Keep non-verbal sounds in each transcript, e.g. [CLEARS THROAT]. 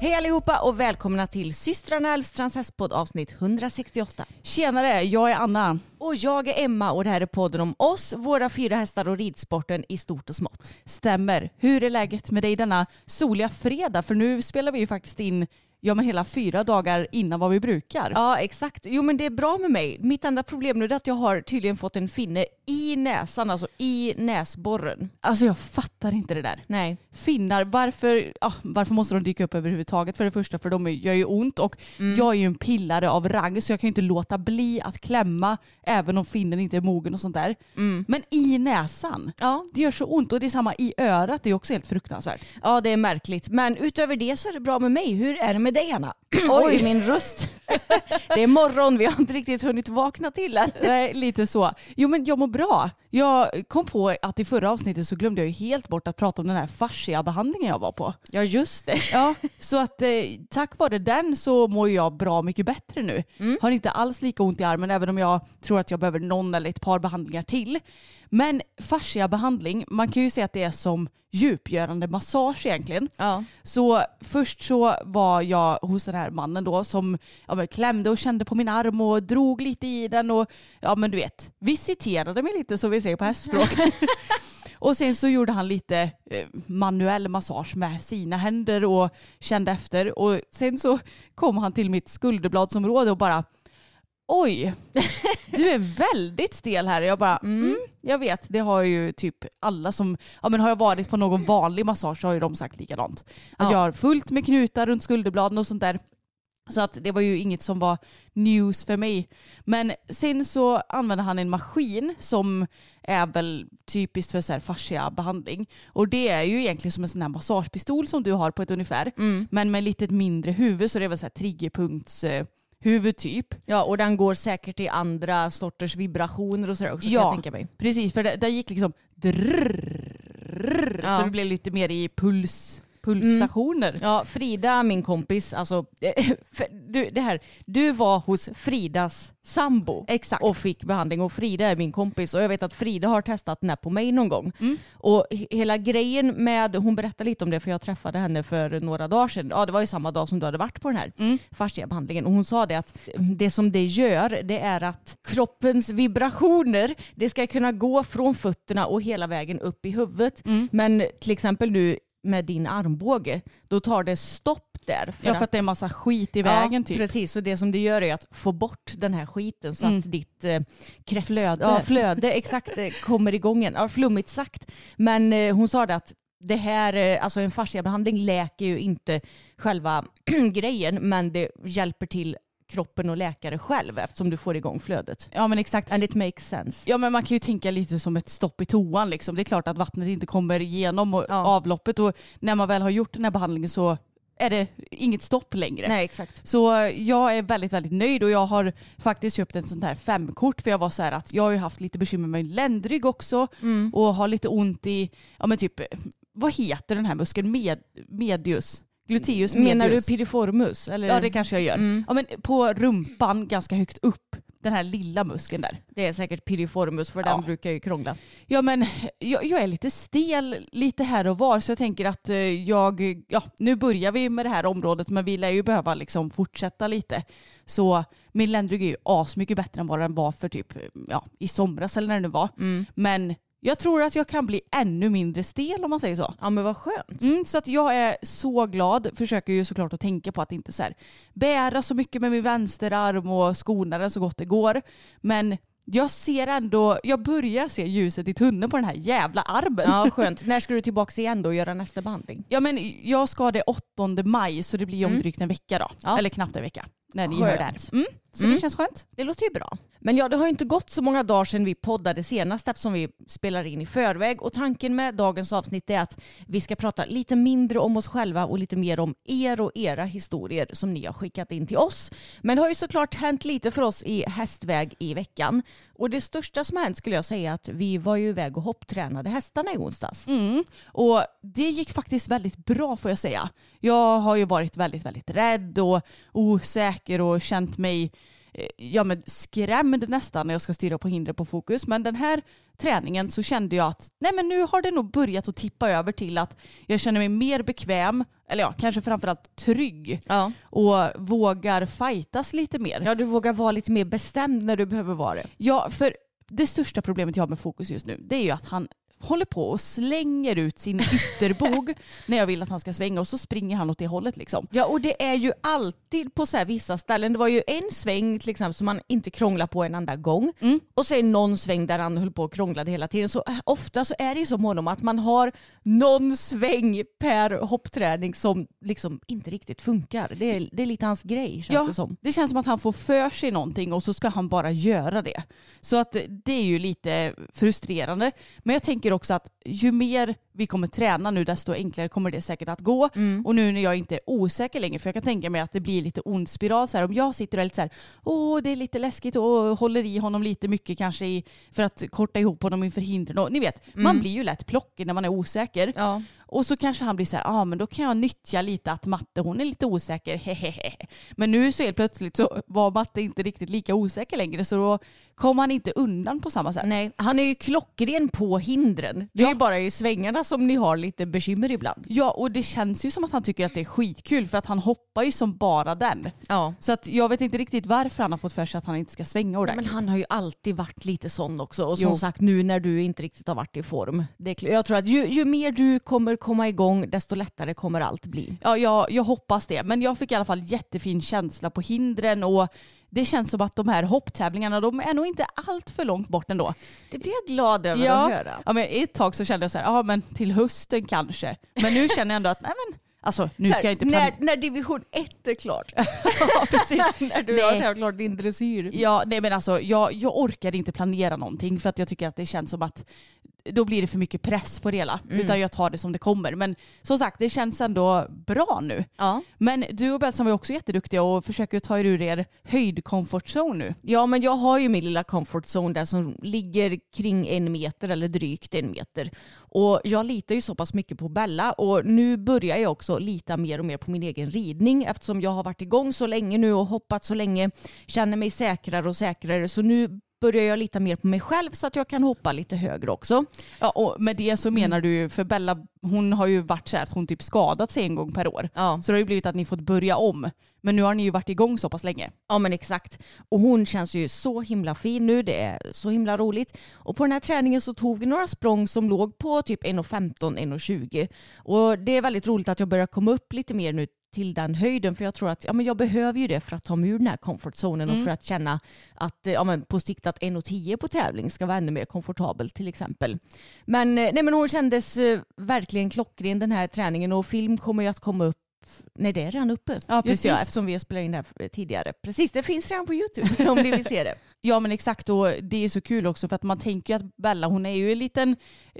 Hej allihopa och välkomna till systrarna Elfstrands hästpodd avsnitt 168. Tjenare, jag är Anna. Och jag är Emma och det här är podden om oss, våra fyra hästar och ridsporten i stort och smått. Stämmer. Hur är läget med dig denna soliga fredag? För nu spelar vi ju faktiskt in ja, men hela fyra dagar innan vad vi brukar. Ja exakt. Jo men det är bra med mig. Mitt enda problem nu är att jag har tydligen fått en finne i näsan, alltså i näsborren. Alltså jag fattar inte det där. Nej. Finnar, varför, ja, varför måste de dyka upp överhuvudtaget för det första? För de gör ju ont och Mm. jag är ju en pillare av rang så jag kan ju inte låta bli att klämma även om finnen inte är mogen och sånt där. Men i näsan, Mm. Ja. det gör så ont och det är samma i örat, det är också helt fruktansvärt. ja det är märkligt. Men utöver det så är det bra med mig. Hur är det med dig Anna? [CLEARS THROAT] [CLEARS THROAT] Oj min röst. [LAUGHS] det är morgon, vi har inte riktigt hunnit vakna till än. Nej, lite så. Jo men jag mår bra. Jag kom på att i förra avsnittet så glömde jag ju helt bort att prata om den här fascia-behandlingen jag var på. Ja just det. Ja, så att eh, tack vare den så mår jag bra mycket bättre nu. Har inte alls lika ont i armen även om jag tror att jag behöver någon eller ett par behandlingar till. Men fasciabehandling, man kan ju säga att det är som djupgörande massage egentligen. Ja. Så först så var jag hos den här mannen då som ja, men klämde och kände på min arm och drog lite i den och ja men du vet visiterade mig lite som vi säger på hästspråk. [LAUGHS] [LAUGHS] och sen så gjorde han lite eh, manuell massage med sina händer och kände efter och sen så kom han till mitt skulderbladsområde och bara oj, du är väldigt stel här. Jag bara, mm. jag vet, det har ju typ alla som, ja men har jag varit på någon vanlig massage så har ju de sagt likadant. Att Ja. jag har fullt med knutar runt skulderbladen och sånt där. Så att det var ju inget som var news för mig. Men sen så använde han en maskin som är väl typiskt för så här fascia-behandling. Och det är ju egentligen som en sån här massagepistol som du har på ett ungefär. Men med lite mindre huvud så det är väl så här triggerpunkts eh, huvud typ. Ja, och den går säkert i andra sorters vibrationer och sådär också kan jag tänka mig. precis. För det gick liksom drrrr, Ja. så det blev lite mer i puls, pulsationer. Ja, Frida, min kompis, alltså, [LAUGHS] för du, det här, du var hos Fridas sambo Exakt. och fick behandling och Frida är min kompis och jag vet att Frida har testat den här på mig någon gång. Mm. Och he- hela grejen med, hon berättade lite om det för jag träffade henne för några dagar sedan, ja det var ju samma dag som du hade varit på den här Mm. fasciabehandlingen och hon sa det att det som det gör det är att kroppens vibrationer det ska kunna gå från fötterna och hela vägen upp i huvudet. Mm. Men till exempel nu med din armbåge, då tar det stopp där. Ja, för att det är en massa skit i vägen ja, typ. Precis, och det som det gör är att få bort den här skiten så Mm. att ditt eh, krets, Flöde. Ja, flöde exakt, eh, kommer igång igen. Ja, flummigt sagt. Men eh, hon sa det att det här, eh, alltså en fasciabehandling läker ju inte själva [CLEARS THROAT] grejen men det hjälper till kroppen och läkare själv eftersom du får igång flödet. Ja men exakt. And it makes sense. Ja men man kan ju tänka lite som ett stopp i toan liksom. Det är klart att vattnet inte kommer igenom och Ja. avloppet och när man väl har gjort den här behandlingen så är det inget stopp längre. Nej exakt. Så jag är väldigt, väldigt nöjd och jag har faktiskt köpt en sån här femkort för jag var så här att jag har ju haft lite bekymmer med ländrygg också Mm. och har lite ont i, ja men typ, vad heter den här muskeln? Med, medius? Gluteus medius? Menar du piriformus? Eller? Ja det kanske jag gör. Mm. Ja, men på rumpan ganska högt upp den här lilla muskeln där. Det är säkert piriformus för den Ja. brukar ju krångla. Ja men jag, jag är lite stel lite här och var så jag tänker att eh, jag, ja nu börjar vi med det här området men vi lär ju behöva liksom fortsätta lite. Så min ländrygg är ju asmycket bättre än vad den var för typ ja, i somras eller när det nu var. Men jag tror att jag kan bli ännu mindre stel om man säger så. Ja men vad skönt. Mm, så att jag är så glad. Försöker ju såklart att tänka på att inte så här, bära så mycket med min vänsterarm och skona den så gott det går. Men jag ser ändå, jag börjar se ljuset i tunneln på den här jävla armen. Ja [LAUGHS] skönt. När ska du tillbaka igen då och göra nästa behandling? Ja men jag ska det 8 maj så det blir om Mm. drygt en vecka då. Ja. Eller knappt en vecka. När ni Skönt. hör det här. Mm, så Mm. det känns skönt. Det låter ju bra. Men ja, det har ju inte gått så många dagar sedan vi poddade senast eftersom vi spelar in i förväg. Och tanken med dagens avsnitt är att vi ska prata lite mindre om oss själva och lite mer om er och era historier som ni har skickat in till oss. Men det har ju såklart hänt lite för oss i hästväg i veckan. Och det största som hänt skulle jag säga är att vi var ju iväg och hopptränade hästarna i onsdags. Mm. Och det gick faktiskt väldigt bra får jag säga. Jag har ju varit väldigt, väldigt rädd och osäker och känt mig ja, men skrämd nästan när jag ska styra på hinder på fokus. Men den här träningen så kände jag att nej men nu har det nog börjat att tippa över till att jag känner mig mer bekväm, eller ja, kanske framförallt trygg Ja. och vågar fightas lite mer. ja, du vågar vara lite mer bestämd när du behöver vara det. Ja, för det största problemet jag har med fokus just nu det är ju att han håller på och slänger ut sin ytterbog när jag vill att han ska svänga och så springer han åt det hållet liksom. Ja och det är ju alltid på så här vissa ställen. Det var ju en sväng till exempel som man inte krånglar på en enda gång. Mm. Och sen någon sväng där han höll på och krånglade hela tiden. Så äh, ofta så är det ju med honom att man har någon sväng per hoppträning som liksom inte riktigt funkar. Det är, det är lite hans grej känns Ja, det som. det känns som att han får för sig någonting och så ska han bara göra det. Så att det är ju lite frustrerande. Men jag tänker också att ju mer vi kommer träna nu desto enklare kommer det säkert att gå. Och nu när jag inte är osäker längre, för jag kan tänka mig att det blir lite ond spiral. Så här, om jag sitter och är lite så här, åh det är lite läskigt och håller i honom lite mycket kanske i, för att korta ihop honom inför hindren. Och, ni vet, man blir ju lätt plockig när man är osäker. Ja. Och så kanske han blir så här, ja ah, men då kan jag nyttja lite att matte hon är lite osäker, hehehe. [LAUGHS] Men nu så helt plötsligt så var matte inte riktigt lika osäker längre så då kom han inte undan på samma sätt. Nej, han är ju klockren på hindren. Det är Ja. ju bara i svängarna som ni har lite bekymmer ibland. Ja och det känns ju som att han tycker att det är skitkul för att han hoppar ju som bara den. Ja. Så att jag vet inte riktigt varför han har fått för sig att han inte ska svänga Men ordentligt. han har ju alltid varit lite sån också. Och som Jo. sagt nu när du inte riktigt har varit i form. Det är, jag tror att ju, ju mer du kommer komma igång desto lättare kommer allt bli. Ja, jag, jag hoppas det. Men jag fick i alla fall jättefin känsla på hindren och det känns som att de här hopptävlingarna de är nog inte allt för långt bort ändå. Det blir jag glad över ja. att höra. Ja, men ett tag så kände jag så här, ja men till hösten kanske. Men nu känner jag ändå att, nej men, alltså nu ska jag inte när, planera. när division 1 är klart. [LAUGHS] Ja, precis. [LAUGHS] när du Nej. har tävlat klart din dressyr. Ja, nej men alltså jag, jag orkar inte planera någonting för att jag tycker att det känns som att då blir det för mycket press på det hela. Mm. Utan jag tar det som det kommer. Men som sagt, det känns ändå bra nu. Ja. Men du och Belsam var ju också jätteduktiga och försöker ta er ur er höjdkomfortzon nu. ja, men jag har ju min lilla comfort zone där som ligger kring en meter eller drygt en meter. Och jag litar ju så pass mycket på Bella och nu börjar jag också lita mer och mer på min egen ridning eftersom jag har varit igång så länge nu och hoppat så länge, känner mig säkrare och säkrare. Så nu börjar jag lita mer på mig själv så att jag kan hoppa lite högre också. Ja, och med det så menar du för Bella hon har ju varit så här att hon typ skadat sig en gång per år. Ja. Så det har ju blivit att ni fått börja om. Men nu har ni ju varit igång så pass länge. Ja men exakt. Och hon känns ju så himla fin nu. Det är så himla roligt. Och på den här träningen så tog vi några språng som låg på typ 1,15, 1,20. Och det är väldigt roligt att jag börjar komma upp lite mer nu till den höjden för jag tror att ja, men jag behöver ju det för att ta mig ur den här comfortzonen och för att känna att ja, men på sikt att 1,10 på tävling ska vara ännu mer komfortabel till exempel. Men, eh, nej, men hon kändes eh, verkligen klockren den här träningen och film kommer ju att komma upp Nej det är redan uppe. Ja, precis. eftersom vi spelat in det här tidigare. Precis, det finns redan på YouTube om ni vill se det. [LAUGHS] Ja men exakt och det är så kul också för att man tänker ju att Bella hon är ju en liten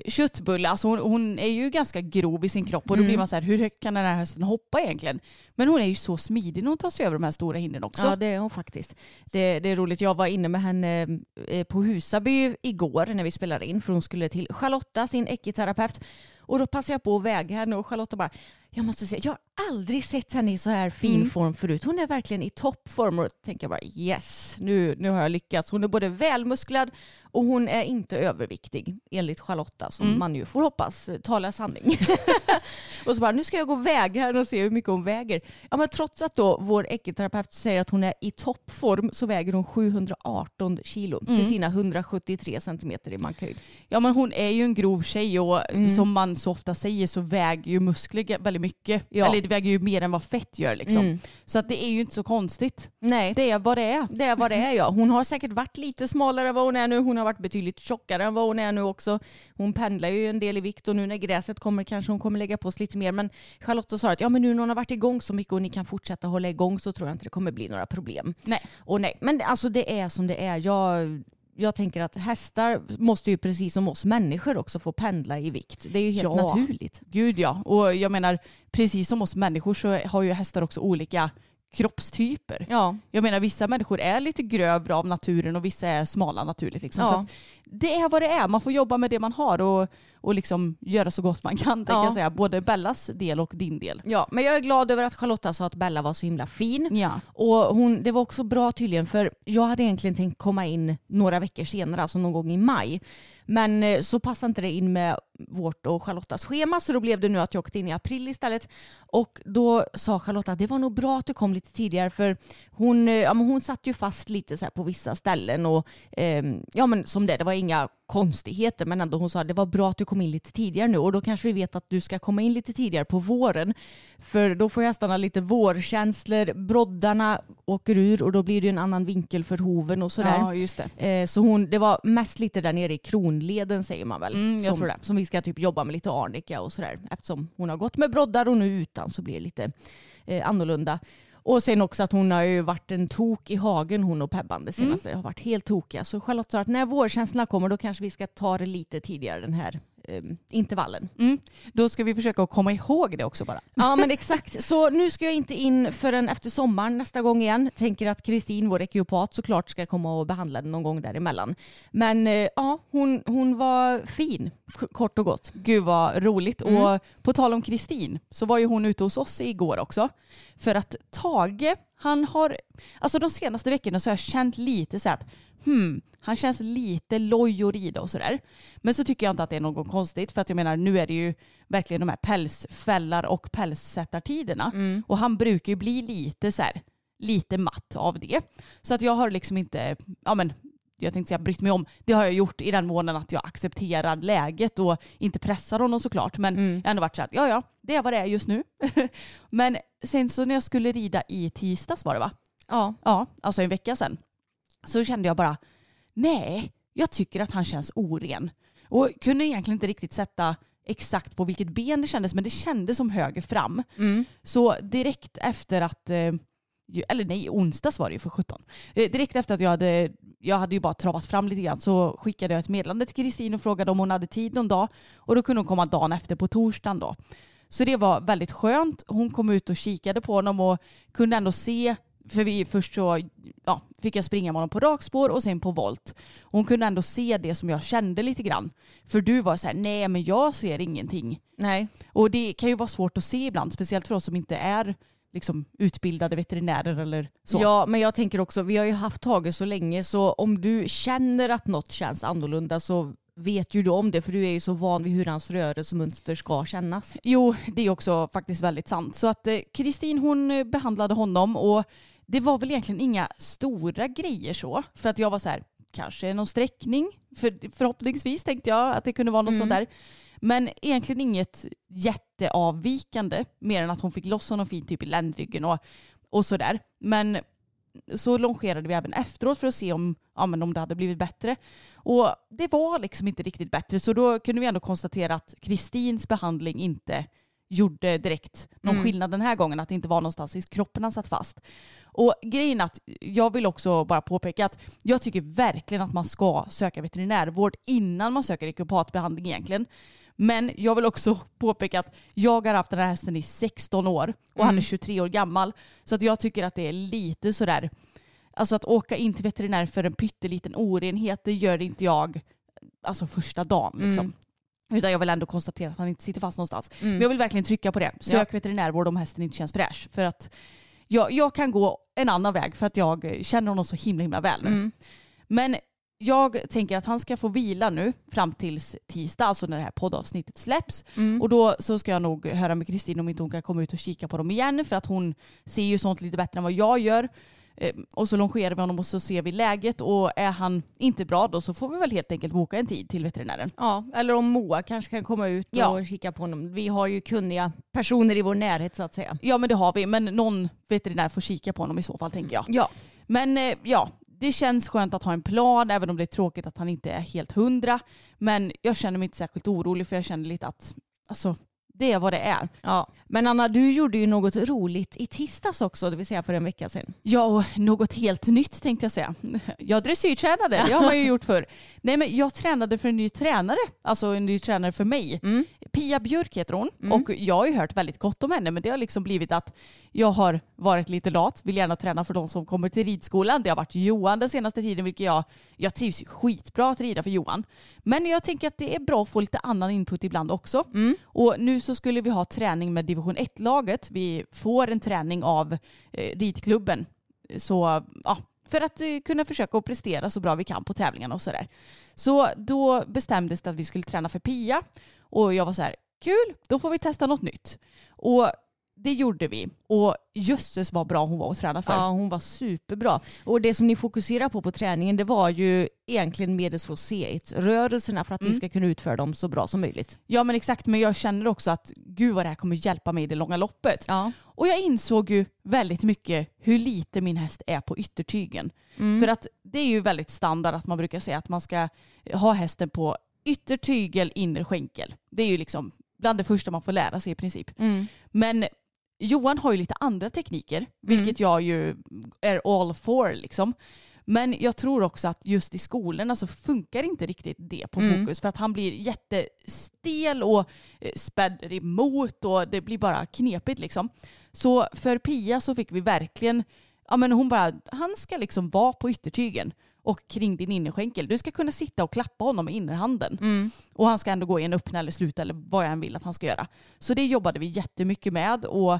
köttbulle. Alltså hon, hon är ju ganska grov i sin kropp och då blir man så här hur kan den här hästen hoppa egentligen? Men hon är ju så smidig när hon tar sig över de här stora hindren också. Ja det är hon faktiskt. Det, det är roligt, jag var inne med henne eh, på Husaby igår när vi spelade in för hon skulle till Charlotta, sin ekiterapeut. Och då passade jag på att väga henne och Charlotta bara jag måste säga, jag har aldrig sett henne i så här fin Mm. form förut. Hon är verkligen i toppform och då tänker jag bara yes, nu, nu har jag lyckats. Hon är både välmusklad och hon är inte överviktig enligt Charlotta som Mm. man ju får hoppas eh, talar sanning. [LAUGHS] och så bara, nu ska jag gå och väga henne och se hur mycket hon väger. Ja men trots att då vår äckelterapeut säger att hon är i toppform så väger hon 718 kilo till Mm. sina 173 centimeter i mankhöjd. Ja men hon är ju en grov tjej och Mm. som man så ofta säger så väger ju muskler ga- väldigt mycket. Ja. Eller det väger ju mer än vad fett gör liksom. Mm. Så att det är ju inte så konstigt. Nej. Det är vad det är. Det är vad det är ja. Hon har säkert varit lite smalare än vad hon är nu. Hon har varit betydligt tjockare än vad hon är nu också. Hon pendlar ju en del i vikt och nu när gräset kommer kanske hon kommer lägga på sig lite mer. Men Charlotta sa att ja men nu när hon har varit igång så mycket och ni kan fortsätta hålla igång så tror jag inte det kommer bli några problem. Nej. Och nej, men alltså det är som det är. Jag, jag tänker att hästar måste ju precis som oss människor också få pendla i vikt. Det är ju helt Ja. naturligt. Gud ja. Och jag menar, precis som oss människor så har ju hästar också olika kroppstyper. Ja. Jag menar vissa människor är lite grövre av naturen och vissa är smala naturligt. Liksom. Ja. Det är vad det är. Man får jobba med det man har och, och liksom göra så gott man kan. Ja. Jag säga. Både Bellas del och din del. ja, men jag är glad över att Charlotta sa att Bella var så himla fin. Ja. Och hon, det var också bra tydligen för jag hade egentligen tänkt komma in några veckor senare, alltså någon gång i maj. Men eh, så passade inte det in med vårt och Charlottas schema så då blev det nu att jag åkte in i april istället. Och då sa Charlotta att det var nog bra att du kom lite tidigare för hon, eh, ja, men hon satt ju fast lite så på vissa ställen och eh, ja men som det, det var inga konstigheter men ändå hon sa det var bra att du kom in lite tidigare nu och då kanske vi vet att du ska komma in lite tidigare på våren för då får hästarna lite vårkänslor, broddarna åker ur och då blir det en annan vinkel för hoven och sådär. ja, just det. Eh, Så hon, det var mest lite där nere i kronleden säger man väl. Mm, jag som, tror det. som vi ska typ jobba med lite arnika och sådär. Eftersom hon har gått med broddar och nu utan så blir det lite eh, annorlunda. Och sen också att hon har ju varit en tok i hagen hon och Pebban det Mm. senaste. Har varit helt tokiga. Så Charlotte sa att när vårkänslorna kommer då kanske vi ska ta det lite tidigare den här eh, intervallen. Mm. Då ska vi försöka att komma ihåg det också bara. Ja men [LAUGHS] exakt. Så nu ska jag inte in förrän efter sommaren nästa gång igen. Tänker att Kristin, vår ekiopat, såklart ska komma och behandla den någon gång däremellan. Men eh, ja, hon, hon var fin, kort och gott. Gud vad roligt. Mm. Och på tal om Kristin så var ju hon ute hos oss igår också. För att Tage, han har, alltså de senaste veckorna så har jag känt lite så att hmm, han känns lite loj att rida och sådär. Men så tycker jag inte att det är något konstigt för att jag menar nu är det ju verkligen de här pälsfällar och pälssättartiderna. Och han brukar ju bli lite så här, lite matt av det. Så att jag har liksom inte, ja men jag tänkte säga brytt mig om. Det har jag gjort i den månaden att jag accepterar läget och inte pressar honom såklart. Men Mm. jag har ändå varit så att ja ja, det är vad det är just nu. [LAUGHS] men sen så när jag skulle rida i tisdags var det va? Ja. Ja, alltså en vecka sedan. Så kände jag bara, nej, jag tycker att han känns oren. Och kunde egentligen inte riktigt sätta exakt på vilket ben det kändes, men det kändes som höger fram. Mm. Så direkt efter att, eh, eller nej, onsdags var det ju för 17. Eh, direkt efter att jag hade, jag hade ju bara travat fram lite grann så skickade jag ett meddelande till Kristin och frågade om hon hade tid någon dag. Och då kunde hon komma dagen efter på torsdagen då. Så det var väldigt skönt. Hon kom ut och kikade på honom och kunde ändå se, för vi först så ja, fick jag springa med honom på rakspår och sen på volt. Hon kunde ändå se det som jag kände lite grann. För du var så här, nej men jag ser ingenting. Nej. Och det kan ju vara svårt att se ibland, speciellt för oss som inte är liksom, utbildade veterinärer eller så. Ja, men jag tänker också, vi har ju haft Tage så länge så om du känner att något känns annorlunda så vet ju du om det för du är ju så van vid hur hans rörelsemönster ska kännas. Jo, det är också faktiskt väldigt sant. Så att eh, Kristin hon eh, behandlade honom och det var väl egentligen inga stora grejer så. För att jag var så här, kanske någon sträckning. För, förhoppningsvis tänkte jag att det kunde vara något Mm. sånt där. Men egentligen inget jätteavvikande. Mer än att hon fick loss honom fint typ i ländryggen och, och sådär. Men så longerade vi även efteråt för att se om, ja, men om det hade blivit bättre. Och det var liksom inte riktigt bättre. Så då kunde vi ändå konstatera att Kristins behandling inte gjorde direkt någon Mm. skillnad den här gången. Att det inte var någonstans i kroppen han satt fast. Och grejen att jag vill också bara påpeka att jag tycker verkligen att man ska söka veterinärvård innan man söker ekopatbehandling egentligen. Men jag vill också [LAUGHS] påpeka att jag har haft den här hästen i 16 år och han är 23 år gammal. Så att jag tycker att det är lite sådär, alltså att åka in till veterinär för en pytteliten orenhet, det gör inte jag alltså första dagen liksom. Mm. Utan jag vill ändå konstatera att han inte sitter fast någonstans. Mm. Men jag vill verkligen trycka på det. Sök veterinärvård om hästen inte känns fräsch. För att jag, jag kan gå en annan väg för att jag känner honom så himla himla väl nu. Mm. Men jag tänker att han ska få vila nu fram tills tisdag, alltså när det här poddavsnittet släpps. Mm. Och då så ska jag nog höra med Kristin om inte hon kan komma ut och kika på dem igen för att hon ser ju sånt lite bättre än vad jag gör. Eh, Och så longerar vi honom och så ser vi läget och är han inte bra då så får vi väl helt enkelt boka en tid till veterinären. Ja, eller om Moa kanske kan komma ut Ja. och kika på honom. Vi har ju kunniga personer i vår närhet så att säga. Ja men det har vi, men någon veterinär får kika på honom i så fall tänker jag. Ja. Men eh, ja, det känns skönt att ha en plan även om det är tråkigt att han inte är helt hundra. Men jag känner mig inte särskilt orolig för jag känner lite att alltså, det är vad det är. ja. Men Anna, du gjorde ju något roligt i tisdags också, det vill säga för en vecka sedan. Ja, och något helt nytt tänkte jag säga. [LAUGHS] Jag dressyrtränade, det har man ju gjort förr. Nej men jag tränade för en ny tränare, alltså en ny tränare för mig. Mm. Pia Björk heter hon och jag har ju hört väldigt gott om henne men det har liksom blivit att jag har varit lite lat, vill gärna träna för de som kommer till ridskolan. Det har varit Johan den senaste tiden vilket jag, jag trivs skitbra att rida för Johan. Men jag tänker att det är bra att få lite annan input ibland också. Och nu så skulle vi ha träning med division 1-laget. Vi får en träning av eh, ridklubben. Så ja, för att eh, kunna försöka och prestera så bra vi kan på tävlingarna och sådär. Så då bestämdes det att vi skulle träna för Pia och jag var så här, kul, då får vi testa något nytt. Och det gjorde vi. Och jösses vad bra hon var att träna för. Ja, hon var superbra. Och det som ni fokuserar på på träningen det var ju egentligen medelsforseit-rörelserna för att ni ska kunna utföra dem så bra som möjligt. Ja men exakt, men jag känner också att gud vad det här kommer hjälpa mig i det långa loppet. Ja. Och jag insåg ju väldigt mycket hur lite min häst är på yttertygen. För att det är ju väldigt standard att man brukar säga att man ska ha hästen på yttertygel, inner skänkel. Det är ju liksom bland det första man får lära sig i princip. Men Johan har ju lite andra tekniker, vilket jag ju är all for liksom. Men jag tror också att just i skolorna så funkar inte riktigt det på fokus för att han blir jättestel och eh, späder emot och det blir bara knepigt liksom. Så för Pia så fick vi verkligen, ja men hon bara, han ska liksom vara på yttertygen och kring din innerskänkel. Du ska kunna sitta och klappa honom med innerhanden. Och han ska ändå gå i en öppna eller sluta eller vad jag än vill att han ska göra. Så det jobbade vi jättemycket med och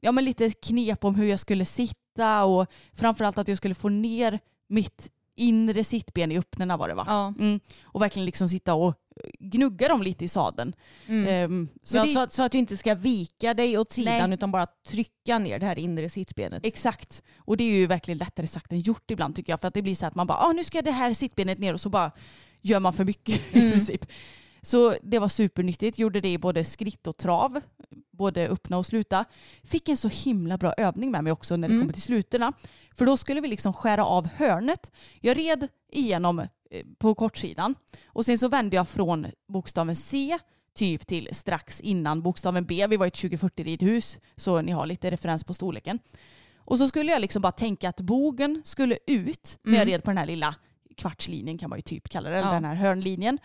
ja, men lite knep om hur jag skulle sitta och framförallt att jag skulle få ner mitt inre sittben i öppnarna var det va? Ja. Mm. Och verkligen liksom sitta och gnugga dem lite i sadeln. Ehm, så Så, det, så, att- så att du inte ska vika dig åt sidan Nej. utan bara trycka ner det här inre sittbenet. Exakt. Och det är ju verkligen lättare sagt än gjort ibland tycker jag. För att det blir så att man bara, ah, nu ska det här sittbenet ner och så bara gör man för mycket [LAUGHS] i princip. Så det var supernyttigt. Gjorde det i både skritt och trav. Både öppna och sluta. Fick en så himla bra övning med mig också när det kommer till slutorna. För då skulle vi liksom skära av hörnet. Jag red igenom eh, på kortsidan. Och sen så vände jag från bokstaven C typ till strax innan bokstaven B. Vi var i ett 2040 ridhus så ni har lite referens på storleken. Och så skulle jag liksom bara tänka att bogen skulle ut när jag red på den här lilla kvartslinjen kan man ju typ kalla det, eller Ja. den här hörnlinjen.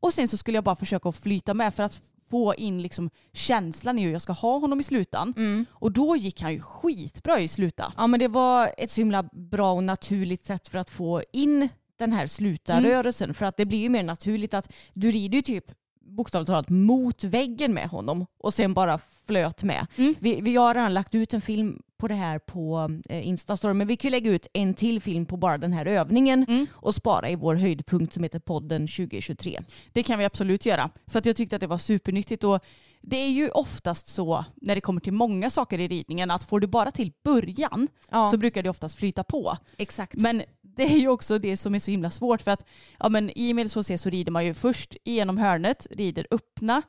Och sen så skulle jag bara försöka att flyta med för att få in liksom känslan i hur jag ska ha honom i slutan. Och då gick han ju skitbra i sluta. Ja men det var ett så himla bra och naturligt sätt för att få in den här slutarrörelsen. För att det blir ju mer naturligt att du rider ju typ bokstavligt talat mot väggen med honom och sen bara flöt med. Vi, vi har redan lagt ut en film på det här på eh, Instastory men vi kan lägga ut en till film på bara den här övningen och spara i vår höjdpunkt som heter podden 2023. Det kan vi absolut göra. För att jag tyckte att det var supernyttigt. Och det är ju oftast så när det kommer till många saker i ridningen att får du bara till början Ja. så brukar det oftast flyta på. Exakt. Men det är ju också det som är så himla svårt för att ja, men i medelsforsé så rider man ju först igenom hörnet, rider öppna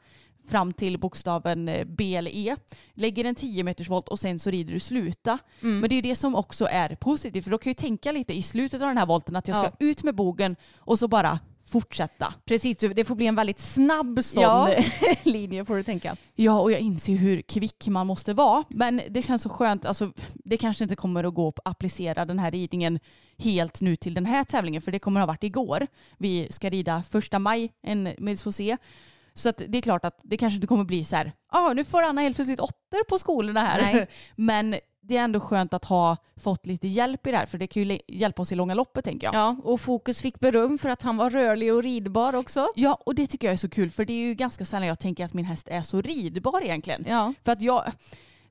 fram till bokstaven eh, B eller E, lägger en 10 meters volt och sen så rider du sluta. Mm. Men det är det som också är positivt för då kan jag ju tänka lite i slutet av den här volten att jag ska Ja. ut med bogen och så bara fortsätta. Precis, det får bli en väldigt snabb sån Ja. [LAUGHS] linje får du tänka. Ja, och jag inser hur kvick man måste vara. Men det känns så skönt. Alltså, det kanske inte kommer att gå att applicera den här ridningen helt nu till den här tävlingen, för det kommer att ha varit igår. Vi ska rida första maj, en medelsforsé. Så det är klart att det kanske inte kommer bli så här, ah, nu får Anna helt plötsligt åttor på skolorna här. Nej. [LAUGHS] Men det är ändå skönt att ha fått lite hjälp i det här för det kan ju hjälpa oss i långa loppet tänker jag. Ja, och Fokus fick beröm för att han var rörlig och ridbar också. Ja, och det tycker jag är så kul för det är ju ganska sällan jag tänker att min häst är så ridbar egentligen. Ja. För att jag,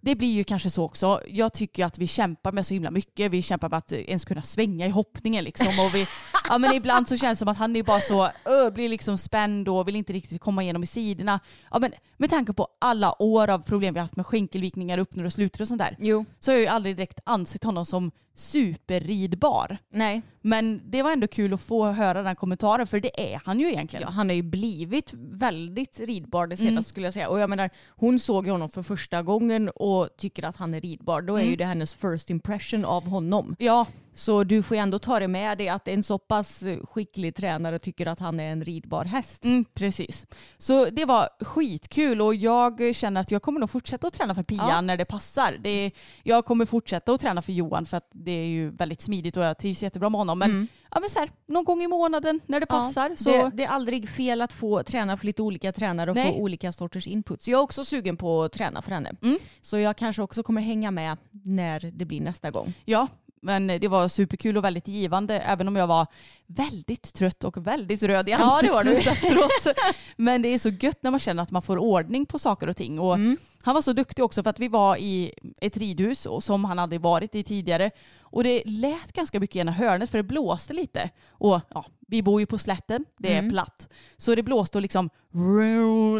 det blir ju kanske så också. Jag tycker att vi kämpar med så himla mycket. Vi kämpar med att ens kunna svänga i hoppningen liksom. Och vi, [LAUGHS] ja, men ibland så känns det som att han är bara så, ö, blir liksom spänd och vill inte riktigt komma igenom i sidorna. Ja, men med tanke på alla år av problem vi haft med skänkelvikningar, uppnår och sluter och sånt där. Jo. Så har jag ju aldrig direkt ansett honom som superridbar. Nej. Men det var ändå kul att få höra den kommentaren för det är han ju egentligen. Ja, han har ju blivit väldigt ridbar det senaste Mm. skulle jag säga. Och jag menar, hon såg ju honom för första gången och tycker att han är ridbar. Då är Mm. ju det hennes first impression av honom. Ja, Så du får ändå ta det med dig att en så pass skicklig tränare tycker att han är en ridbar häst. Mm, precis. Så det var skitkul och jag känner att jag kommer nog fortsätta att träna för Pia Ja. när det passar. Det är, jag kommer fortsätta att träna för Johan för att det är ju väldigt smidigt och jag trivs jättebra med honom. Men, Mm. ja, men så här, någon gång i månaden när det passar. Ja, så, det, det är aldrig fel att få träna för lite olika tränare och Nej. få olika sorters inputs. Jag är också sugen på att träna för henne. Mm. Så jag kanske också kommer hänga med när det blir nästa gång. Ja, men det var superkul och väldigt givande även om jag var väldigt trött och väldigt röd i Ja, ansiktet det var du. efteråt. Men det är så gött när man känner att man får ordning på saker och ting. Och Mm. Han var så duktig också för att vi var i ett ridhus som han hade varit i tidigare. Och det lät ganska mycket i ena hörnet för det blåste lite. Och ja, vi bor ju på slätten, det är Mm. platt. Så det blåste och liksom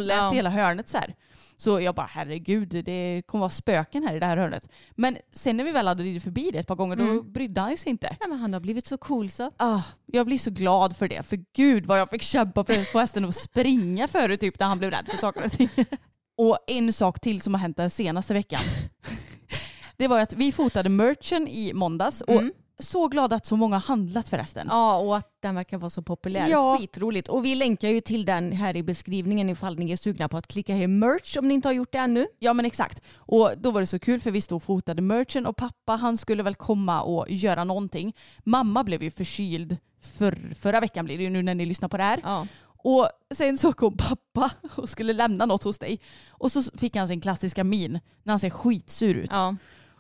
lät Ja. hela hörnet så här. Så jag bara herregud, det kommer vara spöken här i det här hörnet. Men sen när vi väl hade ridit förbi det ett par gånger då Mm. brydde han sig inte. Ja, men han har blivit så cool så. Ah, jag blir så glad för det. För gud vad jag fick kämpa för att få hästen att springa förut typ när han blev rädd för saker och ting. [LAUGHS] Och en sak till som har hänt den senaste veckan. [LAUGHS] Det var att vi fotade merchen i måndags och Mm. Så glad att så många har handlat förresten. Ja, och att den verkar vara så populär. Ja. Skitroligt. Och vi länkar ju till den här i beskrivningen ifall ni är sugna på att klicka hem merch om ni inte har gjort det ännu. Ja men exakt. Och då var det så kul för vi stod och fotade merchen och pappa han skulle väl komma och göra någonting. Mamma blev ju förkyld för, förra veckan blir det ju nu när ni lyssnar på det här. Ja. Och sen så kom pappa och skulle lämna något hos dig. Och så fick han sin klassiska min när han ser skitsur ut. ja.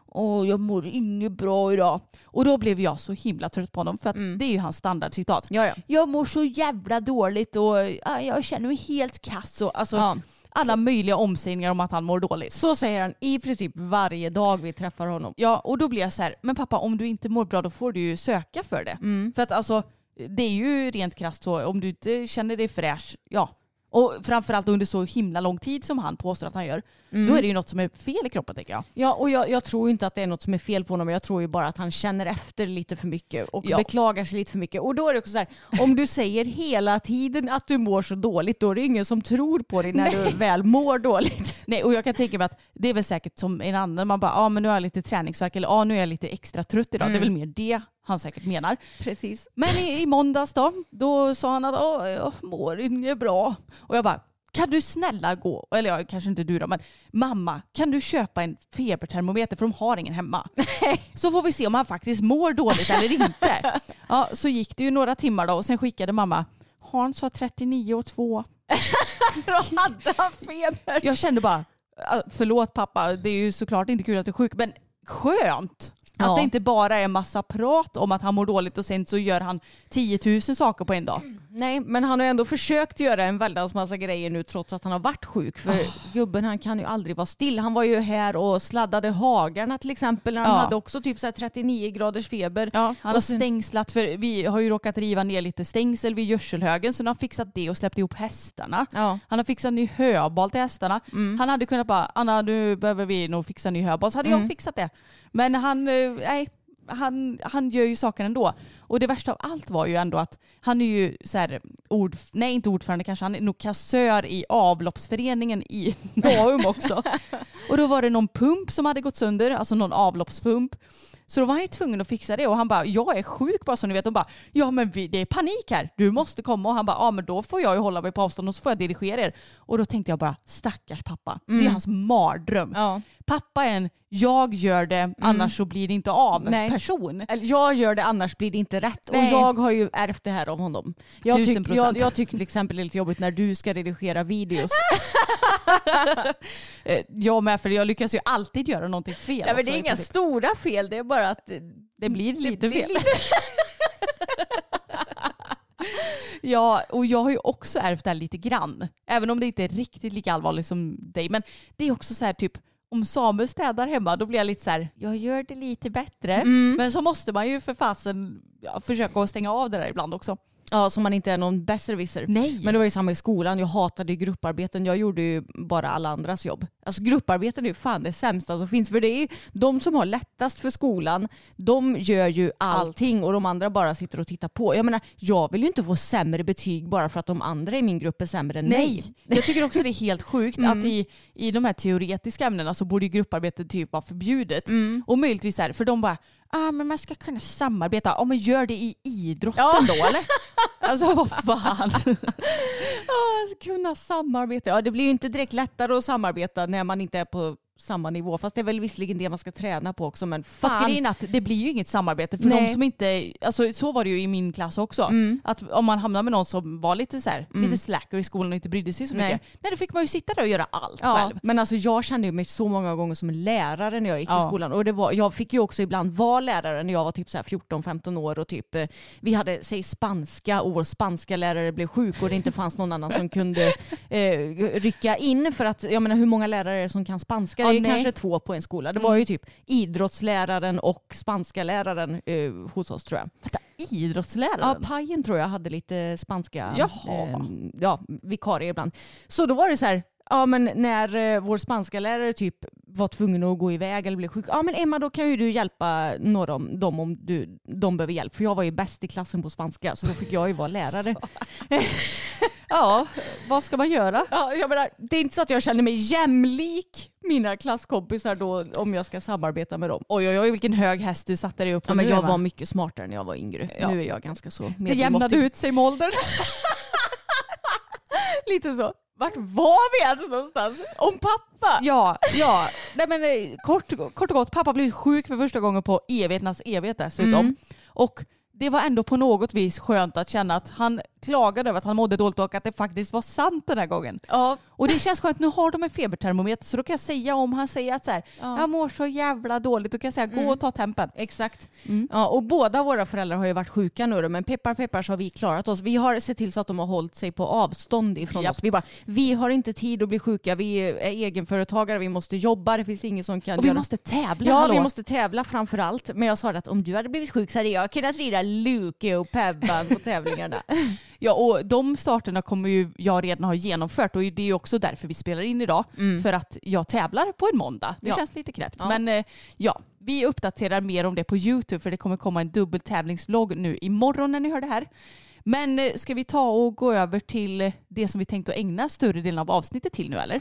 Åh, jag mår inget bra idag. Och då blev jag så himla trött på honom för att Mm. det är ju hans standardcitat. Ja, ja. Jag mår så jävla dåligt och ja, jag känner mig helt kass. Och, alltså, ja. Alla möjliga omsägningar om att han mår dåligt. Så säger han i princip varje dag vi träffar honom. Ja, och då blir jag så här, men pappa om du inte mår bra då får du ju söka för det. Mm. För att alltså, det är ju rent krasst så, om du inte känner dig fräsch, ja. Och framförallt under så himla lång tid som han påstår att han gör, Mm. då är det ju något som är fel i kroppen tänker jag. Ja, och jag, jag tror inte att det är något som är fel på honom. Jag tror ju bara att han känner efter lite för mycket och Ja. beklagar sig lite för mycket. Och då är det också så här, om du säger hela tiden att du mår så dåligt, då är det ingen som tror på dig när du väl mår dåligt. Nej, och jag kan tänka mig att det är väl säkert som en annan, man bara, ja ah, men nu har jag lite träningsvärk eller ja ah, nu är jag lite extra trött idag. Det är väl mer det han säkert menar. Precis. Men i, i måndags då, då sa han att Åh, jag mår inget bra. Och jag bara, kan du snälla gå, eller ja, kanske inte du då, men mamma, kan du köpa en febertermometer för de har ingen hemma. så får vi se om han faktiskt mår dåligt eller inte. [LAUGHS] Ja, så gick det ju några timmar då och sen skickade mamma, Hans har 39 och 2. Då hade han feber. Jag kände bara, "Ah, förlåt pappa, det är ju såklart inte kul att du är sjuk, men skönt. Att Ja. det inte bara är massa prat om att han mår dåligt och sen så gör han 10 000 saker på en dag. Nej, men han har ändå försökt göra en väldans massa grejer nu trots att han har varit sjuk. För gubben han kan ju aldrig vara still. Han var ju här och sladdade hagarna till exempel han Ja. hade också typ så här 39 graders feber. Ja, han har stängslat för vi har ju råkat riva ner lite stängsel vid gödselhögen så nu har han fixat det och släppt ihop hästarna. Ja. Han har fixat ny höbal till hästarna. Mm. Han hade kunnat bara, Anna nu behöver vi nog fixa ny höbal. Så hade Mm. jag fixat det. Men han, eh, nej, han, han gör ju saker ändå. Och det värsta av allt var ju ändå att han är ju så här, ord, nej inte ordförande kanske, han är nog kassör i avloppsföreningen i [LAUGHS] Naum också. [LAUGHS] och då var det någon pump som hade gått sönder, alltså någon avloppspump. Så då var han ju tvungen att fixa det och han bara, jag är sjuk bara så ni vet. De bara, ja men vi, det är panik här, du måste komma. Och han bara, ja men då får jag ju hålla mig på avstånd och så får jag dirigera er. Och då tänkte jag bara, stackars pappa, det är Mm. hans mardröm. Ja. Pappa är en jag gör det annars så blir det inte av Nej. person. Eller, Jag gör det annars blir det inte rätt. Nej. Och jag har ju ärvt det här av honom. Jag, Tusen tyck, jag, procent. jag tycker till exempel det är lite jobbigt när du ska redigera videos. [LAUGHS] Eh, Jag med för jag lyckas ju alltid göra någonting fel. Ja, men det är inga stora fel, det är bara att det blir lite fel. [LAUGHS] ja, och jag har ju också ärvt det här lite grann. Även om det inte är riktigt lika allvarligt som dig. Men det är också så här typ om Samuel städar hemma då blir jag lite så här, jag gör det lite bättre. Mm. Men så måste man ju för fasen ja, försöka stänga av det där ibland också. Ja, så man inte är någon besserwisser. Nej. Men det var ju samma i skolan. Jag hatade ju grupparbeten. Jag gjorde ju bara alla andras jobb. Alltså grupparbeten är ju fan det sämsta som finns. För det är de som har lättast för skolan, de gör ju allting och de andra bara sitter och tittar på. Jag menar, jag vill ju inte få sämre betyg bara för att de andra i min grupp är sämre än mig. Nej, jag tycker också det är helt sjukt att i, i de här teoretiska ämnena så borde ju grupparbete typ vara förbjudet. Och möjligtvis är för de bara, ah, men man ska kunna samarbeta. Ja men gör det i idrotten då eller? [LAUGHS] alltså vad fan. Alltså, kunna samarbeta. Ja, det blir ju inte direkt lättare att samarbeta när man inte är på samma nivå. Fast det är väl visserligen det man ska träna på också. Men Fast fan. grejen är att det blir ju inget samarbete för Nej. de som inte, alltså så var det ju i min klass också. Mm. Att om man hamnar med någon som var lite så här, lite slacker i skolan och inte brydde sig så mycket. Nej då fick man ju sitta där och göra allt Ja, själv. men alltså jag kände mig så många gånger som lärare när jag gick Ja. i skolan. Och det var, jag fick ju också ibland vara lärare när jag var typ så här 14-15 år och typ eh, vi hade, säg spanska och vår spanska lärare blev sjuk och det inte fanns någon annan som kunde eh, rycka in för att jag menar hur många lärare är det som kan spanska? Ja, det är nej. kanske två på en skola. Det var ju typ idrottsläraren och spanska läraren eh, hos oss tror jag. Vänta, idrottsläraren? Ja, Pajen tror jag hade lite spanska Jaha. eh, ja, vikarier ibland. Så då var det så här, ja men när eh, vår spanska lärare typ var tvungen att gå iväg eller blev sjuk, ja men Emma då kan ju du hjälpa några om dem om du, de behöver hjälp. För jag var ju bäst i klassen på spanska så då fick jag ju vara [LAUGHS] lärare. [LAUGHS] ja, vad ska man göra? Ja, jag menar, det är inte så att jag känner mig jämlik mina klasskompisar då om jag ska samarbeta med dem. Oj oj oj vilken hög häst du satte dig upp på Ja, men nu, jag Emma. var mycket smartare när jag var yngre. Ja. Nu är jag ganska så Det jämnade medelmåttig. ut sig med åldern. [LAUGHS] Lite så. Vart var vi ens någonstans? Om pappa? Ja, ja. Nej, men, eh, kort, kort och gott, pappa blev sjuk för första gången på evigheternas evighet dessutom. Mm. Och det var ändå på något vis skönt att känna att han klagade över att han mådde dåligt och att det faktiskt var sant den här gången. Ja. Och det känns skönt, nu har de en febertermometer så då kan jag säga om han säger att så här, Ja. jag mår så jävla dåligt, då kan jag säga gå och ta tempen. Exakt. Mm. Ja, och båda våra föräldrar har ju varit sjuka nu då, men peppar peppar så har vi klarat oss. Vi har sett till så att de har hållit sig på avstånd ifrån Japp. oss. Vi bara, vi har inte tid att bli sjuka, vi är egenföretagare, vi måste jobba, det finns ingen som kan Och vi göra... måste tävla, Ja, hallå. vi måste tävla framför allt. Men jag sa att om du hade blivit sjuk så hade jag kunnat rida Luke och Pebban på tävlingarna. [LAUGHS] Ja och de starterna kommer ju jag redan ha genomfört och det är ju också därför vi spelar in idag. För att jag tävlar på en måndag. Det Mm. Ja. känns lite knäppt. Ja. Men eh, ja, vi uppdaterar mer om det på YouTube för det kommer komma en dubbel tävlingsvlogg nu imorgon när ni hör det här. Men eh, ska vi ta och gå över till det som vi tänkt att ägna större delen av avsnittet till nu eller?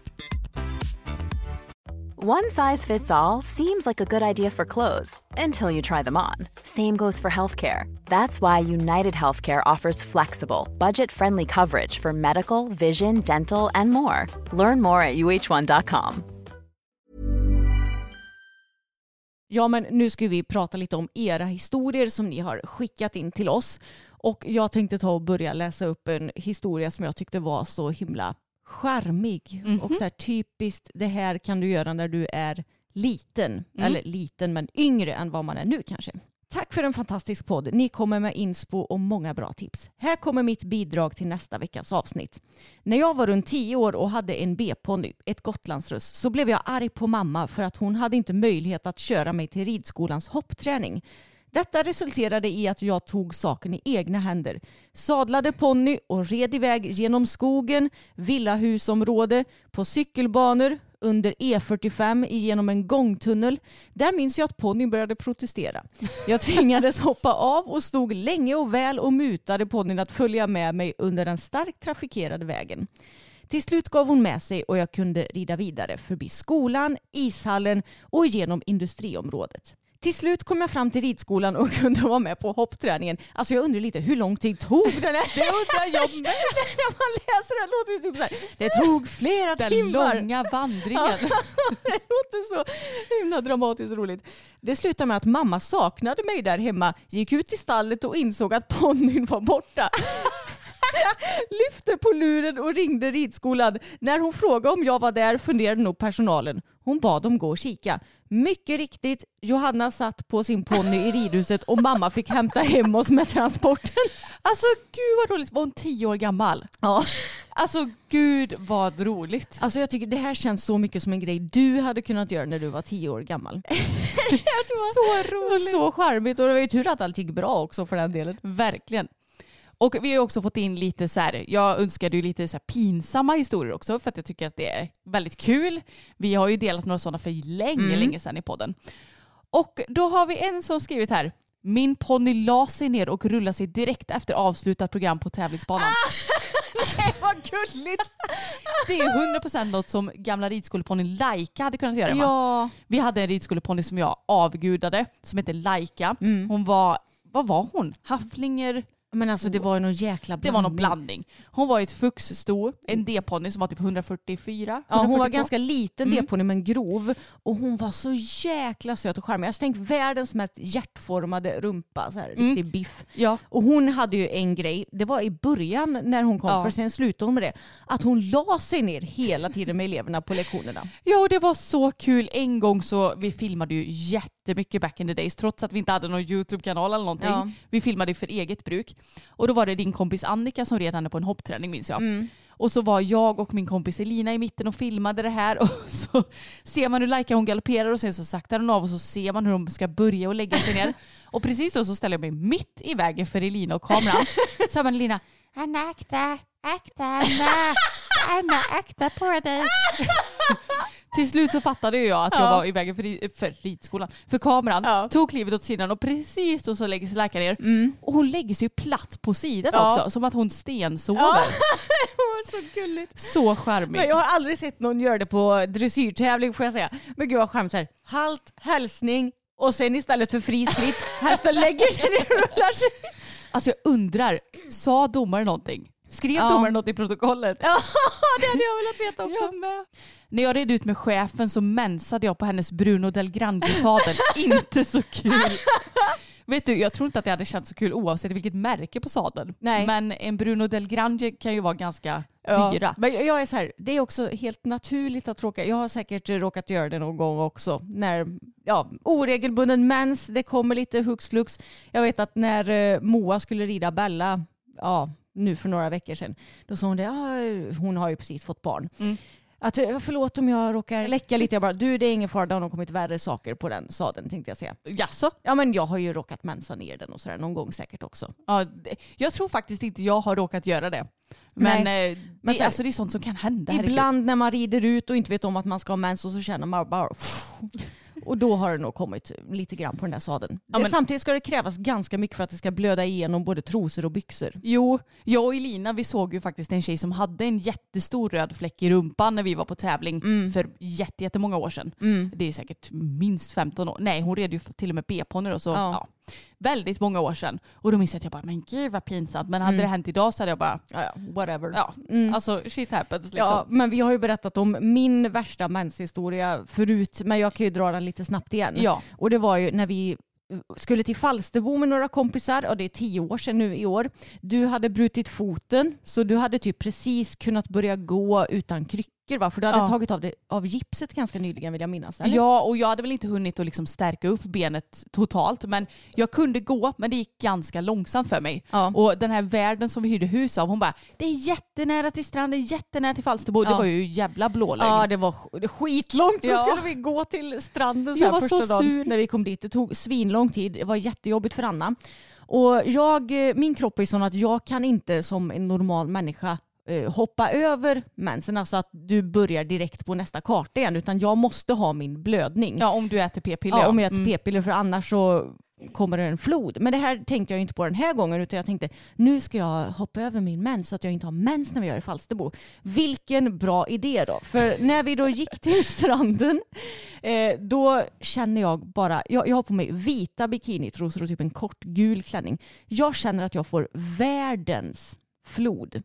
One size fits all seems like a good idea for clothes until you try them on. Same goes for healthcare. That's why United Healthcare offers flexible, budget friendly coverage for medical, vision, dental, and more. Learn more at uh1.com. Ja, men nu ska vi prata lite om era historier som ni har skickat in till oss. Och jag tänkte ta och börja läsa upp en historia som jag tyckte var så himla charmig. Och så här typiskt, det här kan du göra när du är liten. Eller liten, men yngre än vad man är nu kanske. Tack för en fantastisk podd. Ni kommer med inspo och många bra tips. Här kommer mitt bidrag till nästa veckas avsnitt. När jag var runt 10 år och hade en B-ponny, ett gotlandsruss, så blev jag arg på mamma för att hon hade inte möjlighet att köra mig till ridskolans hoppträning. Detta resulterade i att jag tog saken i egna händer. Sadlade ponny och red iväg genom skogen, villahusområde, på cykelbanor, under E45 genom en gångtunnel. Där minns jag att ponnyn började protestera. Jag tvingades hoppa av och stod länge och väl och mutade ponnyn att följa med mig under den starkt trafikerade vägen. Till slut gav hon med sig och jag kunde rida vidare förbi skolan, ishallen och genom industriområdet. Till slut kom jag fram till ridskolan och [LAUGHS] kunde vara med på hoppträningen. Alltså jag undrar lite hur lång tid tog den här? Det undrar jag med. [LAUGHS] När man läser det låter det typ så här. Det tog flera Den timmar. långa vandringen. [LAUGHS] det låter så himla dramatiskt roligt. Det slutade med att mamma saknade mig där hemma, gick ut i stallet och insåg att ponnyn var borta. [LAUGHS] Lyfte på luren och ringde ridskolan. När hon frågade om jag var där funderade nog personalen. Hon bad dem gå och kika. Mycket riktigt, Johanna satt på sin ponny i ridhuset och mamma fick hämta hem oss med transporten. [LAUGHS] Alltså gud vad roligt. Var hon tio år gammal? Ja. Alltså gud vad roligt. Alltså jag tycker det här känns så mycket som en grej du hade kunnat göra när du var tio år gammal. [LAUGHS] Så var så charmigt och det var ju tur att allt gick bra också för den delen. Verkligen. Och vi har också fått in lite så här, jag önskade ju lite så pinsamma historier också för att jag tycker att det är väldigt kul. Vi har ju delat några sådana för länge, Mm. länge sedan i podden. Och då har vi en som skrivit här, min ponny la sig ner och rullade sig direkt efter avslutat program på tävlingsbanan. [LAUGHS] Vad gulligt! [LAUGHS] Det är 100% något som gamla ridskoleponnyn Laika hade kunnat göra. Ja. Vi hade en ridskoleponny som jag avgudade som hette Laika. Mm. Hon var, vad var hon? Hafflinger? Men alltså det var ju någon jäkla Det blandning. var någon blandning. Hon var ett fuxsto, en D-ponny som var typ 144. Ja, hon var 142. ganska liten Mm. D-ponny men grov. Och hon var så jäkla söt och charmig. Jag tänkt världens mest hjärtformade rumpa. Så här, Mm. Riktig biff. Ja. Och hon hade ju en grej, det var i början när hon kom, Ja. för sen slutade hon med det. Att hon la sig ner hela tiden med eleverna på lektionerna. ja, och det var så kul. En gång så, vi filmade ju jättemycket back in the days trots att vi inte hade någon YouTube-kanal eller någonting. Ja. Vi filmade för eget bruk. Och då var det din kompis Annika som red henne på en hoppträning minns jag. Mm. Och så var jag och min kompis Elina i mitten och filmade det här [LAUGHS] och så ser man hur Laika hon galopperar och sen så saktar hon av och så ser man hur hon ska börja och lägga sig ner. [LAUGHS] Och precis då så ställer jag mig mitt i vägen för Elina och kameran. Så hör man Elina, Anna akta, akta Anna, Anna akta på dig. [LAUGHS] Till slut så fattade jag att jag Ja. var i vägen för, för ridskolan, för kameran. Tog klivet åt sidan och precis då så lägger sig Laika ner. Mm. Och hon lägger sig ju platt på sidan också, som att hon stensover. Ja. [LAUGHS] så gulligt. Så charmig. Men jag har aldrig sett någon göra det på dressyrtävling får jag säga. Men gud vad charmigt. Halt, hälsning och sen istället för fri skritt, hästen lägger sig ner och rullar sig. Alltså jag undrar, sa domaren någonting? Skrev Ja. domaren något i protokollet? Ja, [LAUGHS] det hade jag velat veta också. Jag med. När jag red ut med chefen så mensade jag på hennes Bruno del Grande-sadel. [LAUGHS] inte så kul. [LAUGHS] Vet du, jag tror inte att det hade känts så kul oavsett vilket märke på sadeln. Nej. Men en Bruno del Grande kan ju vara ganska Ja, dyra. Men jag- är så här, det är också helt naturligt att råka, jag har säkert råkat göra det någon gång också, när ja, oregelbunden mens, det kommer lite hux flux. Jag vet att när eh, Moa skulle rida Bella, ja, nu för några veckor sedan, då sa hon det, ja, hon har ju precis fått barn. Mm. Att, förlåt om jag råkar läcka lite, jag bara, du det är ingen fara, det har nog kommit värre saker på den sadeln tänkte jag säga. Jaså? Ja men jag har ju råkat mensa ner den och sådär någon gång säkert också. Ja, det- jag tror faktiskt inte jag har råkat göra det. Men, Nej. eh, Men det, så här- alltså, det är sånt som kan hända. herregud. Ibland när man rider ut och inte vet om att man ska ha mens och så känner man bara och då har det nog kommit lite grann på den där sadeln. Ja, men- Samtidigt ska det krävas ganska mycket för att det ska blöda igenom både trosor och byxor. Jo, jag och Elina vi såg ju faktiskt en tjej som hade en jättestor röd fläck i rumpan när vi var på tävling Mm. för jätte- jättemånga år sedan. Det är säkert minst 15 år. Nej, hon red ju till och med B-ponny då, så Ja. ja. Väldigt många år sedan. Och då minns jag att jag bara, men gud vad pinsamt. Men hade Mm. det hänt idag så hade jag bara, Ja, whatever. ja, Mm. alltså shit happens liksom. Ja, men vi har ju berättat om min värsta menshistoria förut, men jag kan ju dra den lite snabbt igen. Ja. Och det var ju när vi skulle till Falsterbo med några kompisar och det är tio år sedan nu i år. Du hade brutit foten så du hade typ precis kunnat börja gå utan kryckor. Veckor va? För du hade Ja. tagit av, det, av gipset ganska nyligen vill jag minnas. Eller? Ja, och jag hade väl inte hunnit att liksom stärka upp benet totalt. Men jag kunde gå, men det gick ganska långsamt för mig. Ja. Och den här värden som vi hyrde hus av, hon bara det är jättenära till stranden, jättenära till Falsterbo. Det Ja. var ju jävla blålögn. Ja det var sk- det skitlångt så skulle vi gå till stranden så Jag var första så dagen sur. när vi kom dit. Det tog svinlång tid, det var jättejobbigt för Anna. Och jag, eh, min kropp är sån att jag kan inte som en normal människa hoppa över mensen, alltså att du börjar direkt på nästa karta igen, utan jag måste ha min blödning. Ja, om du äter p-piller. Ja, om jag äter Mm. p-piller för annars så kommer det en flod. Men det här tänkte jag inte på den här gången utan jag tänkte nu ska jag hoppa över min mens så att jag inte har mens när vi gör i Falsterbo. Vilken bra idé då. För [LAUGHS] när vi då gick till stranden eh, då känner jag bara, jag, jag har på mig vita bikinitrosor och typ en kort gul klänning. Jag känner att jag får världens flod.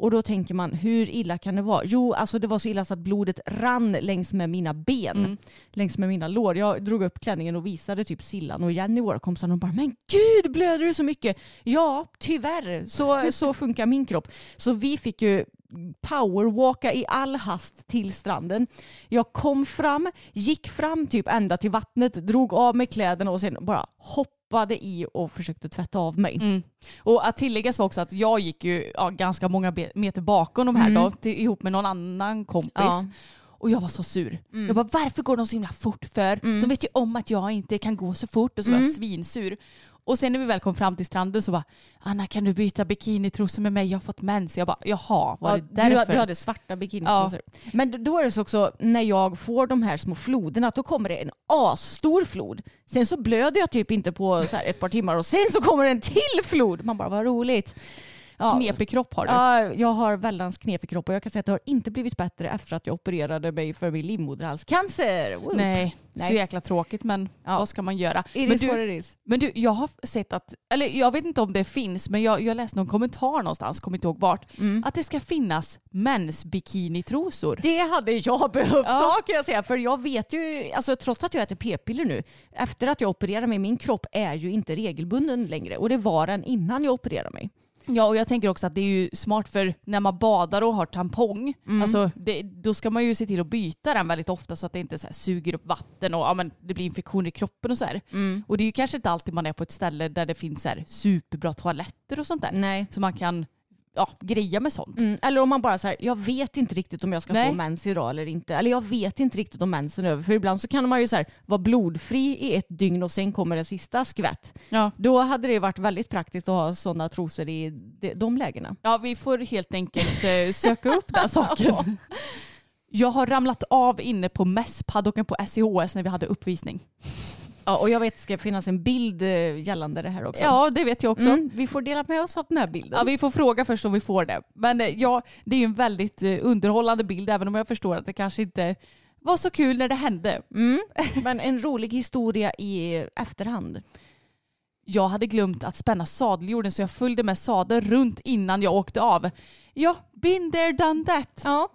Och då tänker man, hur illa kan det vara? Jo, alltså det var så illa så att blodet rann längs med mina ben, Mm. längs med mina lår. Jag drog upp klänningen och visade typ Sillan och Jenny, våra kompisar, och de bara, men gud blöder du så mycket? Ja, tyvärr, så, [LAUGHS] så funkar min kropp. Så vi fick ju powerwalka i all hast till stranden. Jag kom fram, gick fram typ ända till vattnet, drog av mig kläderna och sen bara hoppade i och försökte tvätta av mig. Mm. Och att tilläggas var också att jag gick ju ja, ganska många meter bakom de här Mm. då, till, ihop med någon annan kompis. Ja. Och jag var så sur. Mm. Jag bara varför går de så himla fort för? Mm. De vet ju om att jag inte kan gå så fort och så var Mm. jag svinsur. Och sen när vi väl kom fram till stranden så bara Anna kan du byta bikinitrosor med mig? Jag har fått mens. Jag bara jaha, var Ja, det du, därför? du hade svarta bikinitrosor. Men då är det så också när jag får de här små floderna då kommer det en asstor flod. Sen så blöder jag typ inte på så här ett par timmar och sen så kommer det en till flod. Man bara vad roligt. Ja. Knepig kropp har du. Ja, jag har väldans knepig kropp och jag kan säga att det har inte blivit bättre efter att jag opererade mig för min livmoderhalscancer. Whoop. Nej, Nej. så jäkla tråkigt men Ja. vad ska man göra? It men du, men du, jag har sett att, eller jag vet inte om det finns, men jag, jag läste någon kommentar någonstans, kommer inte ihåg vart, Mm. att det ska finnas mensbikinitrosor. Det hade jag behövt Ja. ha kan jag säga. För jag vet ju, alltså trots att jag äter p-piller nu, efter att jag opererade mig, min kropp är ju inte regelbunden längre. Och det var den innan jag opererade mig. Ja och jag tänker också att det är ju smart för när man badar och har tampong, Mm. alltså det, då ska man ju se till att byta den väldigt ofta så att det inte så suger upp vatten och ja, men det blir infektioner i kroppen och så här. Och det är ju kanske inte alltid man är på ett ställe där det finns så superbra toaletter och sånt där. Nej. Så man kan ja, greja med sånt. Mm, eller om man bara säger jag vet inte riktigt om jag ska Nej. få mens idag eller inte. Eller jag vet inte riktigt om mensen är över. För ibland så kan man ju så här, vara blodfri i ett dygn och sen kommer en sista skvätt. Ja. Då hade det varit väldigt praktiskt att ha sådana trosor i de, de lägena. Ja, vi får helt enkelt eh, söka upp den [LAUGHS] saken. Jag har ramlat av inne på mässpaddocken på SIHS när vi hade uppvisning. Ja, och jag vet det ska finnas en bild eh, gällande det här också. Ja, det vet jag också. Mm, vi får dela med oss av den här bilden. Ja, vi får fråga först om vi får det. Men eh, ja, det är ju en väldigt eh, underhållande bild även om jag förstår att det kanske inte var så kul när det hände. Mm, [LAUGHS] men en rolig historia i efterhand. Jag hade glömt att spänna sadeljorden så jag följde med sadeln runt innan jag åkte av. Ja, been there, done that. Ja,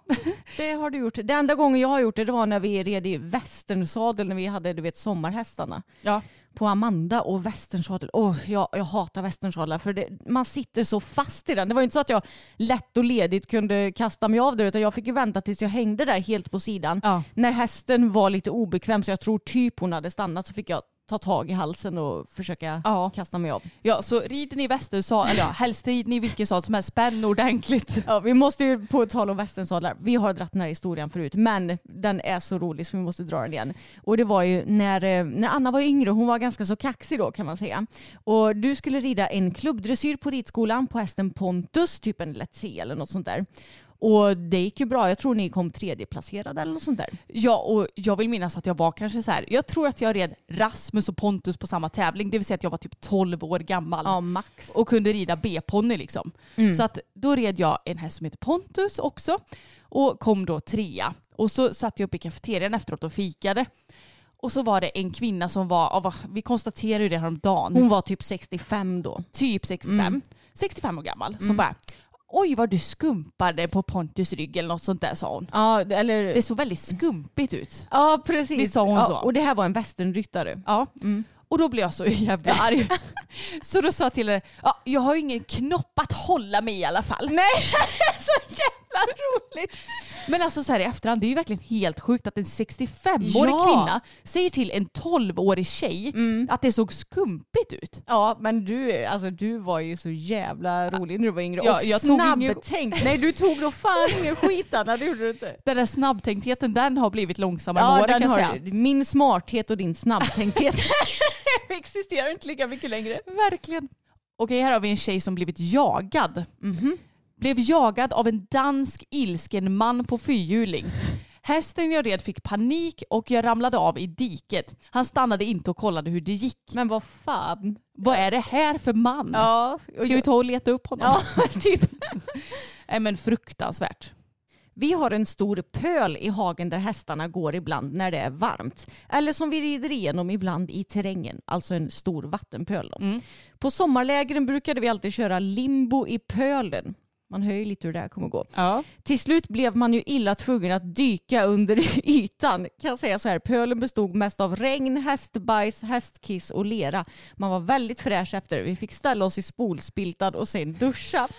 det har du gjort. Det enda gången jag har gjort det, det var när vi red i västernsadel när vi hade du vet, sommarhästarna. Ja. På Amanda och västernsadel. Oh, jag, jag hatar västernsadlar för det, man sitter så fast i den. Det var inte så att jag lätt och ledigt kunde kasta mig av där utan jag fick ju vänta tills jag hängde där helt på sidan. Ja. När hästen var lite obekväm så jag tror typ hon hade stannat så fick jag ta tag i halsen och försöka Ja. kasta mig av. ja, så rider ni i västersadel, eller ja, helst rider ni i vilken sadel som helst, spänn ordentligt. Ja, vi måste ju på tal om västernsadlar, vi har dratt den här historien förut men den är så rolig så vi måste dra den igen. Och det var ju när, eh, när Anna var yngre, hon var ganska så kaxig då kan man säga. Och du skulle rida en klubbdressyr på ridskolan på hästen Pontus, typ en Let's See eller något sånt där. Och det gick ju bra, jag tror ni kom tredjeplacerade eller något sånt där. Ja, och jag vill minnas att jag var kanske så här. jag tror att jag red Rasmus och Pontus på samma tävling, det vill säga att jag var typ 12 år gammal. Ja, max. och kunde rida B-ponny liksom. Så att då red jag en häst som heter Pontus också och kom då trea. Och så satt jag uppe i kafeterian efteråt och fikade. Och så var det en kvinna som var, vi konstaterade ju det häromdagen, Hon var typ 65 då. typ 65, Mm. 65 år gammal, som bara Oj vad du skumpade på Pontus rygg eller något sånt där sa hon. Ja, eller... Det såg väldigt skumpigt ut. Ja, precis. Visst sa hon ja, så? Och det här var en västernryttare. Ja. Och då blev jag så jävla [LAUGHS] arg. så då sa jag till henne, ja, jag har ju ingen knopp att hålla mig i alla fall. Nej, [LAUGHS] så jävla roligt. Men alltså så här i efterhand, det är ju verkligen helt sjukt att en 65-årig Ja. kvinna säger till en 12-årig tjej Mm. att det såg skumpigt ut. Ja men du, alltså, du var ju så jävla rolig när du var yngre. Ja, och jag tog ingen- snabbtänkt. Nej du tog nog fan ingen skit Anna, det gjorde du inte. [LAUGHS] Den där snabbtänktheten den har blivit långsammare med Ja, åren den kan jag har, säga. min smarthet och din snabbtänkthet [LAUGHS] existerar inte lika mycket längre. Verkligen. Okej, här har vi en tjej som blivit jagad. Mhm. Blev jagad av en dansk ilsken man på fyrhjuling. Hästen jag red fick panik och jag ramlade av i diket. Han stannade inte och kollade hur det gick. Men vad fan. Vad är det här för man? Ja, Ska vi ta och leta upp honom? Ja, [LAUGHS] typ. Nej men fruktansvärt. Vi har en stor pöl i hagen där hästarna går ibland när det är varmt. Eller som vi rider igenom ibland i terrängen, alltså en stor vattenpöl. Mm. På sommarlägren brukade vi alltid köra limbo i pölen. Man hör ju lite hur det här kommer gå. Ja. Till slut blev man ju illa tvungen att dyka under [LAUGHS] ytan. Kan jag säga så här, pölen bestod mest av regn, hästbajs, hästkiss och lera. Man var väldigt fräsch efter. Vi fick ställa oss i spolspiltad och sen duscha. [LAUGHS]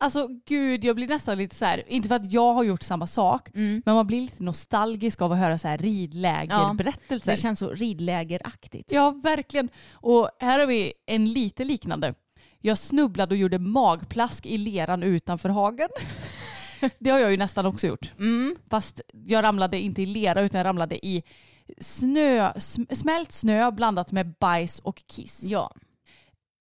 Alltså gud, jag blir nästan lite så här, inte för att jag har gjort samma sak, men man blir lite nostalgisk av att höra så här ridlägerberättelser. Det känns så ridlägeraktigt. Ja, verkligen. Och här har vi en lite liknande. Jag snubblade och gjorde magplask i leran utanför hagen. [LAUGHS] Det har jag ju nästan också gjort. Mm. Fast jag ramlade inte i lera utan jag ramlade i snö, sm- smält snö blandat med bajs och kiss. Ja.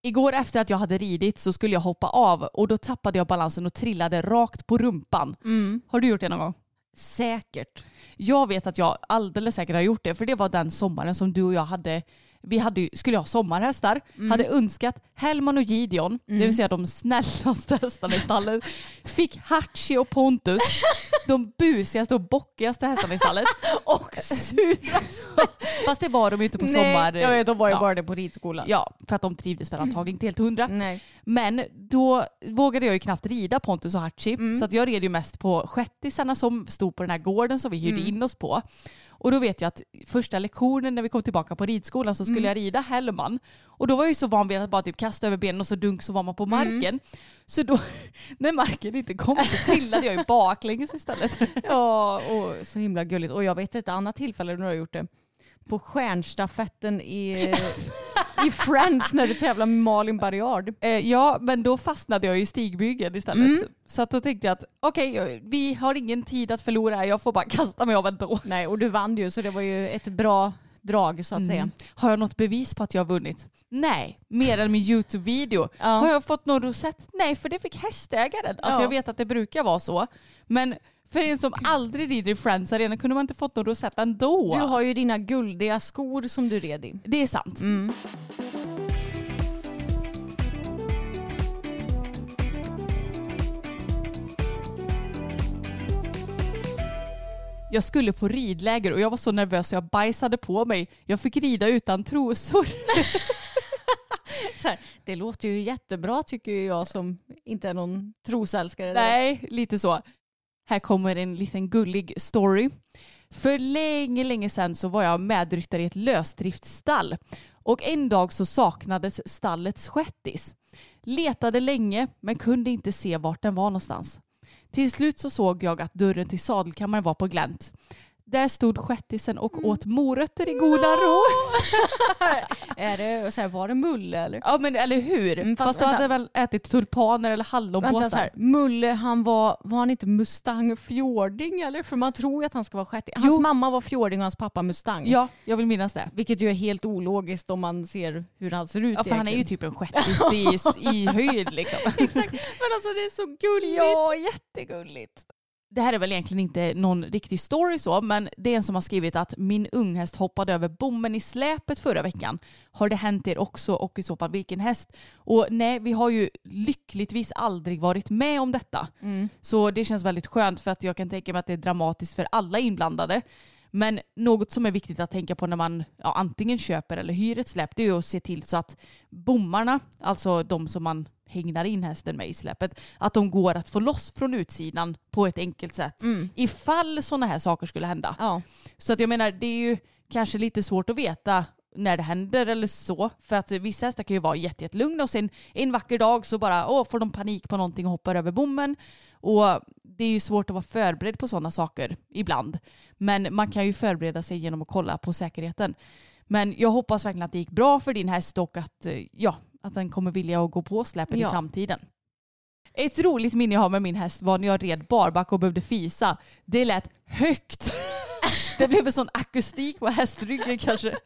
Igår efter att jag hade ridit så skulle jag hoppa av och då tappade jag balansen och trillade rakt på rumpan. Mm. Har du gjort det någon gång? Säkert. Jag vet att jag alldeles säkert har gjort det för det var den sommaren som du och jag hade vi hade, skulle ha sommarhästar, hade önskat Hellman och Gideon, det vill säga de snällaste hästarna i stallet, fick Hachi och Pontus, de busigaste och bockigaste hästarna i stallet. [LAUGHS] Och sura. Fast det var de ju inte på sommar. Nej, jag vet, de var ju ja. bara det på ridskolan. Ja, för att de trivdes väl antagligen inte helt hundra. Nej. Men då vågade jag ju knappt rida Pontus och Hachi. Så att jag red ju mest på shettisarna som stod på den här gården som vi hyrde in oss på. Och då vet jag att första lektionen när vi kom tillbaka på ridskolan så skulle jag rida Hellman. Och då var jag ju så van vid att bara typ kasta över benen och så dunk så var man på marken. Så då, [LAUGHS] när marken inte kom så trillade jag ju baklänges istället. [LAUGHS] Ja, och så himla gulligt. Och jag vet ett annat tillfälle när du har gjort det. På stjärnstafetten i, i Friends när du tävlar med Malin Barriard. Eh, ja, men då fastnade jag i stigbygeln istället. Mm. Så att då tänkte jag att okej, vi har ingen tid att förlora här, jag får bara kasta mig av ändå. Nej, och du vann ju så det var ju ett bra drag så att säga. Mm. Har jag något bevis på att jag har vunnit? Nej, mer än min YouTube-video. Ja. Har jag fått någon rosett? Nej, för det fick hästägaren. Alltså Ja. jag vet att det brukar vara så. Men för en som aldrig rider i Friends Arena kunde man inte fått någon rosett ändå. Du har ju dina guldiga skor som du red i. Det är sant. Mm. Jag skulle på ridläger och jag var så nervös så jag bajsade på mig. Jag fick rida utan trosor. [LAUGHS] Här, det låter ju jättebra tycker jag som inte är någon trosälskare. Nej, lite så. Här kommer en liten gullig story. För länge, länge sedan så var jag medryttare i ett lösdriftsstall. Och en dag så saknades stallets shettis. Letade länge men kunde inte se vart den var någonstans. Till slut så såg jag att dörren till sadelkammaren var på glänt. Där stod shettisen och åt morötter i goda ro. [LAUGHS] Är det, så här, var det Mulle eller? Ja men eller hur? Mm, fast fast då hade väl ätit tulpaner eller hallonbåtar. Vänta så här, Mulle han var, var han inte Mustang Fjording eller? För man tror ju att han ska vara sjätte. Hans Jo. mamma var Fjording och hans pappa Mustang. Ja, jag vill minnas det. Vilket ju är helt ologiskt om man ser hur han ser ut Ja, för han är ju typ en shettis i, i höjd liksom. [LAUGHS] Men alltså det är så gulligt. Ja, jättegulligt. Det här är väl egentligen inte någon riktig story så, men det är en som har skrivit att min unghäst hoppade över bommen i släpet förra veckan. Har det hänt er också och i så fall vilken häst? Och nej, vi har ju lyckligtvis aldrig varit med om detta. Mm. Så det känns väldigt skönt för att jag kan tänka mig att det är dramatiskt för alla inblandade. Men något som är viktigt att tänka på när man ja, antingen köper eller hyr ett släp det är att se till så att bommarna, alltså de som man hängnar in hästen med i släpet, att de går att få loss från utsidan på ett enkelt sätt. Mm. Ifall sådana här saker skulle hända. Ja. Så att jag menar, det är ju kanske lite svårt att veta när det händer eller så. För att vissa hästar kan ju vara jätte, jättelugna och sen en vacker dag så bara åh, får de panik på någonting och hoppar över bommen. Och det är ju svårt att vara förberedd på sådana saker ibland. Men man kan ju förbereda sig genom att kolla på säkerheten. Men jag hoppas verkligen att det gick bra för din häst och att, eh, ja, att den kommer vilja att gå på släpet Ja. i framtiden. Ett roligt minne jag har med min häst var när jag red barback och behövde fisa. Det lät högt. [LAUGHS] Det blev en sån akustik på hästryggen kanske.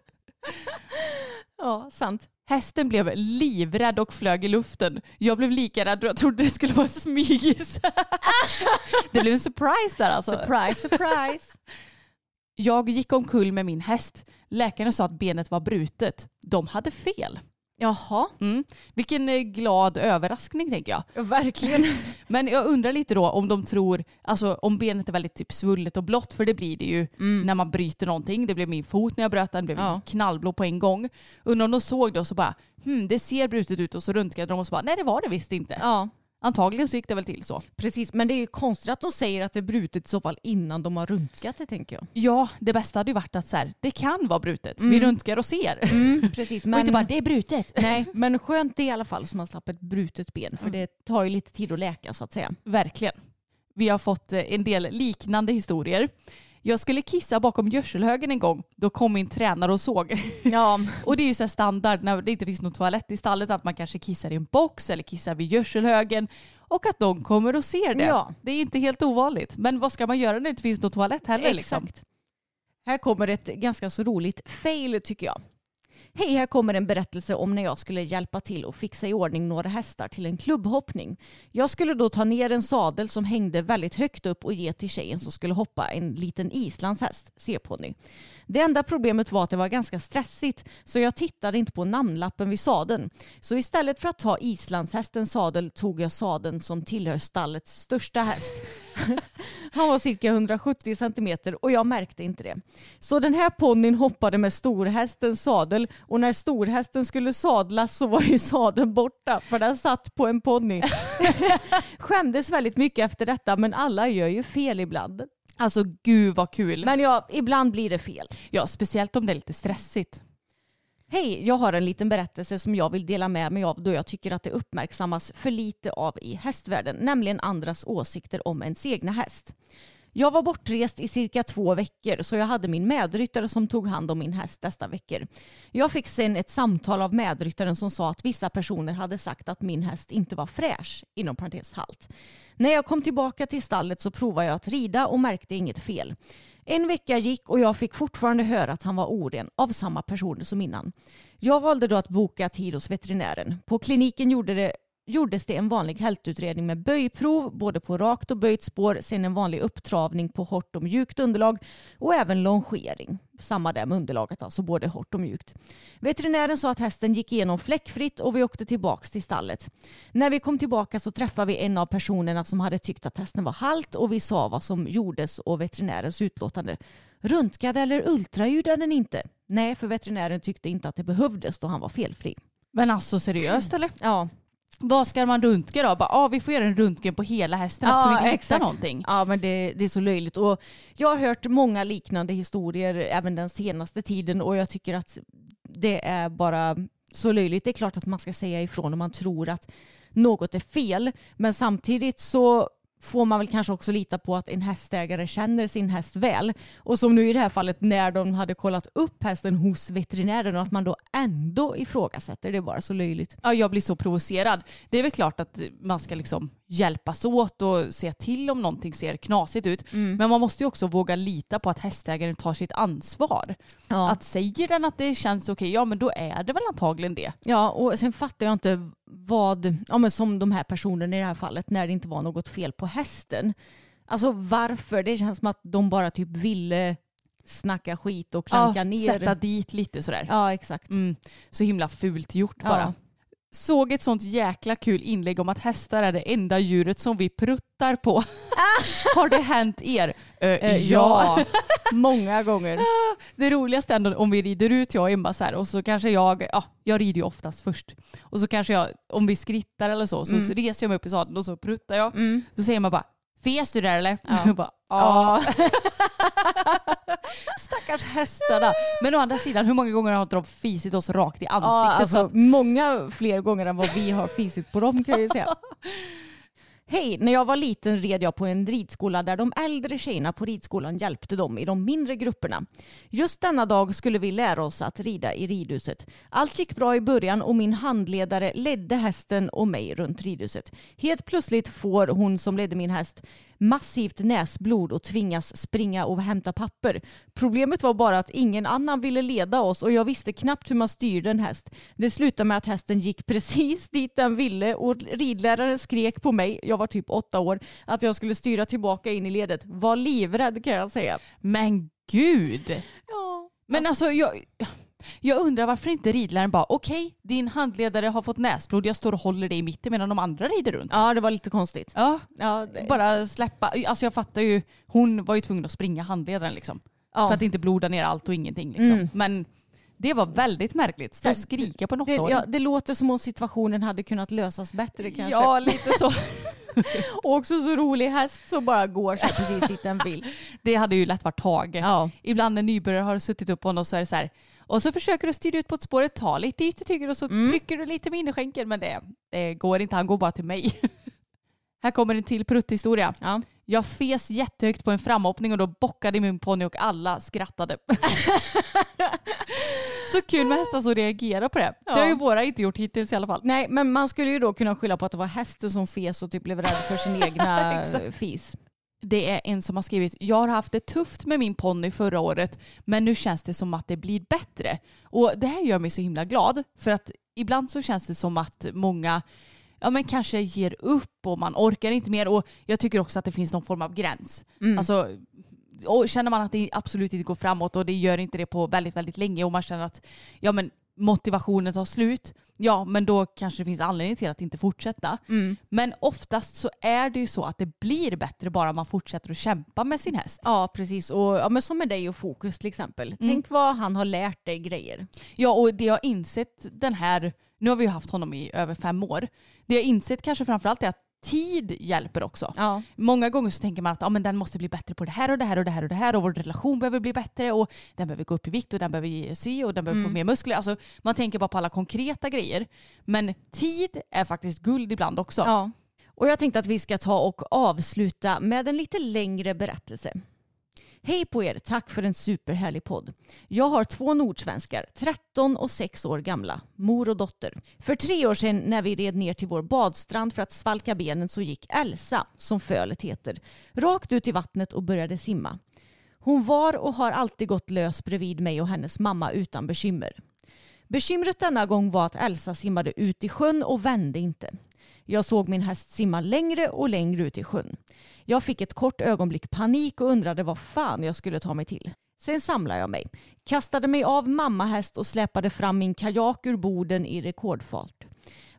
[LAUGHS] Ja, sant. Hästen blev livrädd och flög i luften. Jag blev lika rädd och jag trodde det skulle vara smygis. [LAUGHS] Det blev en surprise där alltså. Surprise, surprise. Jag gick omkull med min häst. Läkaren sa att benet var brutet. De hade fel. Jaha, Mm. Vilken eh, glad överraskning tänker jag. verkligen. [LAUGHS] [LAUGHS] Men jag undrar lite då om de tror, alltså om benet är väldigt typ svullet och blått, för det blir det ju när man bryter någonting. Det blev min fot när jag bröt den, blev Ja. knallblå på en gång. Undrar om de såg det och så bara, hmm, det ser brutet ut och så röntgade de och så bara, nej det var det visst inte. Ja, Antagligen så gick det väl till så. precis. Men det är ju konstigt att de säger att det är brutet i så fall innan de har röntgat det tänker jag. Ja, det bästa hade ju varit att så här, det kan vara brutet. Vi röntgar och ser. [LAUGHS] Precis, Och inte bara, det är brutet. [LAUGHS] Nej, men skönt det i alla fall som man slapp ett brutet ben. För det tar ju lite tid att läka så att säga. Verkligen. Vi har fått eh, en del liknande historier. Jag skulle kissa bakom gödselhögen en gång. Då kom min tränare och såg. [LAUGHS] Ja, [LAUGHS] Och det är ju så standard när det inte finns någon toalett i stallet att man kanske kissar i en box eller kissar vid gödselhögen. Och att de kommer och ser det. Ja. Det är inte helt ovanligt. Men vad ska man göra när det inte finns någon toalett heller? Liksom? exakt. Här kommer ett ganska så roligt fail tycker jag. Hej, här kommer en berättelse om när jag skulle hjälpa till och fixa i ordning några hästar till en klubbhoppning. Jag skulle då ta ner en sadel som hängde väldigt högt upp och ge till tjejen som skulle hoppa en liten islandshäst, C-ponny. Det enda problemet var att det var ganska stressigt så jag tittade inte på namnlappen vid sadeln. Så istället för att ta islandshästens sadel tog jag sadeln som tillhör stallets största häst. [LAUGHS] Han var cirka 170 centimeter och jag märkte inte det. Så den här ponnyn hoppade med storhästens sadel och när storhästen skulle sadlas så var ju sadeln borta för den satt på en ponny. [LAUGHS] Skämdes väldigt mycket efter detta men alla gör ju fel ibland. Alltså gud vad kul. Men ja, ibland blir det fel. ja, speciellt om det är lite stressigt. Hej, jag har en liten berättelse som jag vill dela med mig av då jag tycker att det uppmärksammas för lite av i hästvärlden, nämligen andras åsikter om ens egna häst. Jag var bortrest i cirka två veckor så jag hade min medryttare som tog hand om min häst dessa veckor. Jag fick sen ett samtal av medryttaren som sa att vissa personer hade sagt att min häst inte var fräsch, inom parentes halt. När jag kom tillbaka till stallet så provade jag att rida och märkte inget fel. En vecka gick och jag fick fortfarande höra att han var oren av samma personer som innan. Jag valde då att boka tid hos veterinären. På kliniken gjorde det, gjordes det en vanlig hältutredning med böjprov både på rakt och böjt spår, sen en vanlig upptravning på hårt och mjukt underlag och även longering. Samma där med underlaget, alltså både hårt och mjukt. Veterinären sa att hästen gick igenom fläckfritt och vi åkte tillbaka till stallet. När vi kom tillbaka så träffade vi en av personerna som hade tyckt att hästen var halt och vi sa vad som gjordes och veterinärens utlåtande. Röntgade eller ultraljudade den inte? Nej, för veterinären tyckte inte att det behövdes då han var felfri. Men alltså seriöst eller? Ja, Vad ska man röntga då? Bara, ah, vi får göra en röntgen på hela hästen eftersom vi inte hittar någonting. Ja, men det, det är så löjligt. Och jag har hört många liknande historier även den senaste tiden och jag tycker att det är bara så löjligt. Det är klart att man ska säga ifrån om man tror att något är fel, men samtidigt så får man väl kanske också lita på att en hästägare känner sin häst väl. Och som nu i det här fallet när de hade kollat upp hästen hos veterinären och att man då ändå ifrågasätter. Det är bara så löjligt. Ja, jag blir så provocerad. Det är väl klart att man ska liksom hjälpas åt och se till om någonting ser knasigt ut. Men man måste ju också våga lita på att hästägaren tar sitt ansvar. Ja. Att säger den att det känns okej, ja men då är det väl antagligen det. Ja, och sen fattar jag inte vad, ja men som de här personerna i det här fallet, när det inte var något fel på hästen. Alltså varför? Det känns som att de bara typ ville snacka skit och klanka ja, ner. Sätta dit lite sådär. Ja, exakt. Mm, så himla fult gjort Ja. bara. Såg ett sånt jäkla kul inlägg om att hästar är det enda djuret som vi pruttar på. [LAUGHS] Har det hänt er? Eh, ja. [LAUGHS] Många gånger. Det roligaste ändå om vi rider ut jag och Emma så här och så kanske jag, ja jag rider ju oftast först. Och så kanske jag, om vi skrittar eller så, så Mm. reser jag mig upp i sadeln och så pruttar jag. Mm. Då säger man bara Fes du där eller? Ja. Jag bara, ja. [LAUGHS] Stackars hästarna. Men å andra sidan, hur många gånger har inte de fisit oss rakt i Ja, ansiktet? så alltså, många fler gånger än vad vi har fisit på dem kan jag ju säga. [LAUGHS] Hej, när jag var liten red jag på en ridskola där de äldre tjejerna på ridskolan hjälpte dem i de mindre grupperna. Just denna dag skulle vi lära oss att rida i ridhuset. Allt gick bra i början och min handledare ledde hästen och mig runt ridhuset. Helt plötsligt får hon som ledde min häst massivt näsblod och tvingas springa och hämta papper. Problemet var bara att ingen annan ville leda oss och jag visste knappt hur man styrde en häst. Det slutade med att hästen gick precis dit den ville och ridläraren skrek på mig, jag var typ åtta år, att jag skulle styra tillbaka in i ledet. Var livrädd kan jag säga. Men gud. Ja. Men alltså jag, jag undrar varför inte ridläraren bara okej, din handledare har fått näsblod, jag står och håller dig i mitten medan de andra rider runt. Ja, det var lite konstigt. Ja, Ja, det, bara släppa. Alltså jag fattar ju, hon var ju tvungen att springa handledaren liksom. ja. För att inte bloda ner allt och ingenting liksom. Mm. Men det var väldigt märkligt. Stå och skrika på en det, ja, det låter som om situationen hade kunnat lösas bättre kanske. Ja, [LAUGHS] lite så. [LAUGHS] Och också så rolig häst som bara går så precis dit den vill. [LAUGHS] Det hade ju lätt varit Tage. Ja. Ibland när nybörjare har suttit upp på honom så är det så här. Och så försöker du styra ut på ett spår, ta lite yttertyger och så Mm. trycker du lite med innerskänken. Men det, det går inte, han går bara till mig. [LAUGHS] Här kommer en till prutthistoria. Ja. Jag fes jättehögt på en framhoppning och då bockade min ponny och alla skrattade. [LAUGHS] så kul med hästar som reagerar på det. Det har ju Ja. våra inte gjort hittills i alla fall. Nej, men man skulle ju då kunna skylla på att det var hästen som fes och typ blev rädd för sin [LAUGHS] egna fis. Det är en som har skrivit, jag har haft det tufft med min ponny förra året men nu känns det som att det blir bättre. Och det här gör mig så himla glad för att ibland så känns det som att många ja, men kanske ger upp och man orkar inte mer och jag tycker också att det finns någon form av gräns. Mm. Alltså, känner man att det absolut inte går framåt och det gör inte det på väldigt, väldigt länge och man känner att ja, men motivationen tar slut, ja men då kanske det finns anledning till att inte fortsätta. Mm. Men oftast så är det ju så att det blir bättre bara man fortsätter att kämpa med sin häst. Ja, precis. Och, ja, men som med dig och Fokus till exempel. Tänk vad han har lärt dig grejer. Ja och det jag har insett den här, nu har vi ju haft honom i över fem år, det jag har insett kanske framförallt är att tid hjälper också. Ja. Många gånger så tänker man att ja, men den måste bli bättre på det här och det här och det här och det här och vår relation behöver bli bättre och den behöver gå upp i vikt och den behöver ge sig och den behöver få mer muskler. Alltså, man tänker bara på alla konkreta grejer. Men tid är faktiskt guld ibland också. ja. Och jag tänkte att vi ska ta och avsluta med en lite längre berättelse. Hej på er, tack för en superhärlig podd. Jag har två nordsvenskar, 13 och 6 år gamla, mor och dotter. För tre år sedan när vi red ner till vår badstrand för att svalka benen så gick Elsa, som fölet heter, rakt ut i vattnet och började simma. Hon var och har alltid gått lös bredvid mig och hennes mamma utan bekymmer. Bekymret denna gång var att Elsa simmade ut i sjön och vände inte. Jag såg min häst simma längre och längre ut i sjön. Jag fick ett kort ögonblick panik och undrade vad fan jag skulle ta mig till. Sen samlade jag mig, kastade mig av mammahäst och släpade fram min kajak ur borden i rekordfart.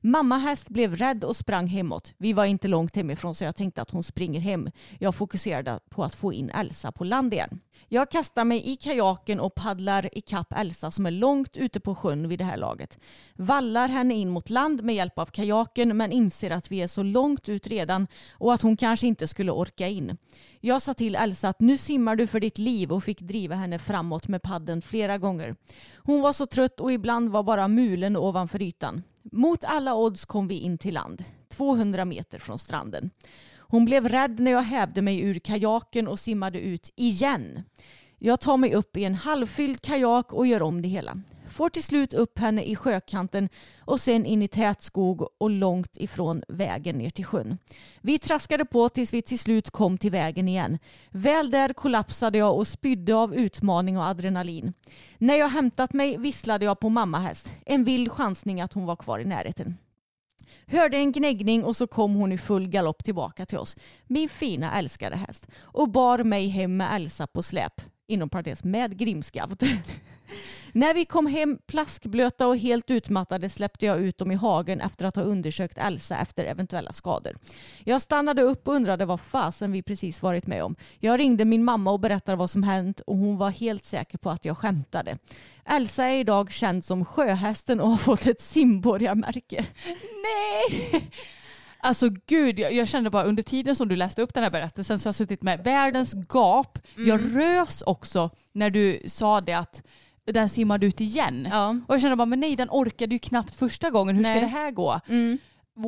Mamma häst blev rädd och sprang hemåt. Vi var inte långt hemifrån så jag tänkte att hon springer hem. Jag fokuserade på att få in Elsa på land igen. Jag kastar mig i kajaken och paddlar ikapp Elsa som är långt ute på sjön vid det här laget. Vallar henne in mot land med hjälp av kajaken men inser att vi är så långt ut redan och att hon kanske inte skulle orka in. Jag sa till Elsa att nu simmar du för ditt liv och fick driva henne framåt med padden flera gånger. Hon var så trött och ibland var bara mulen ovanför ytan. Mot alla odds kom vi in till land, 200 meter från stranden. Hon blev rädd när jag hävde mig ur kajaken och simmade ut igen. Jag tar mig upp i en halvfylld kajak och gör om det hela. Får till slut upp henne i sjökanten och sen in i tät skog och långt ifrån vägen ner till sjön. Vi traskade på tills vi till slut kom till vägen igen. Väl där kollapsade jag och spydde av utmaning och adrenalin. När jag hämtat mig visslade jag på mammahäst. En vild chansning att hon var kvar i närheten. Hörde en gnäggning och så kom hon i full galopp tillbaka till oss. Min fina älskade häst. Och bar mig hem med Elsa på släp. Inom parentes med grimskaft. [LAUGHS] När vi kom hem plaskblöta och helt utmattade släppte jag ut dem i hagen efter att ha undersökt Elsa efter eventuella skador. Jag stannade upp och undrade vad fasen vi precis varit med om. Jag ringde min mamma och berättade vad som hänt och hon var helt säker på att jag skämtade. Elsa är idag känd som sjöhästen och har fått ett simborgarmärke. Nej! [LAUGHS] Alltså gud, jag, jag kände bara under tiden som du läste upp den här berättelsen så har jag suttit med världens gap. Jag rös också när du sa det att den simmade ut igen. Ja. Och jag kände bara, men nej den orkade ju knappt första gången. Hur Nej. ska det här gå? Mm.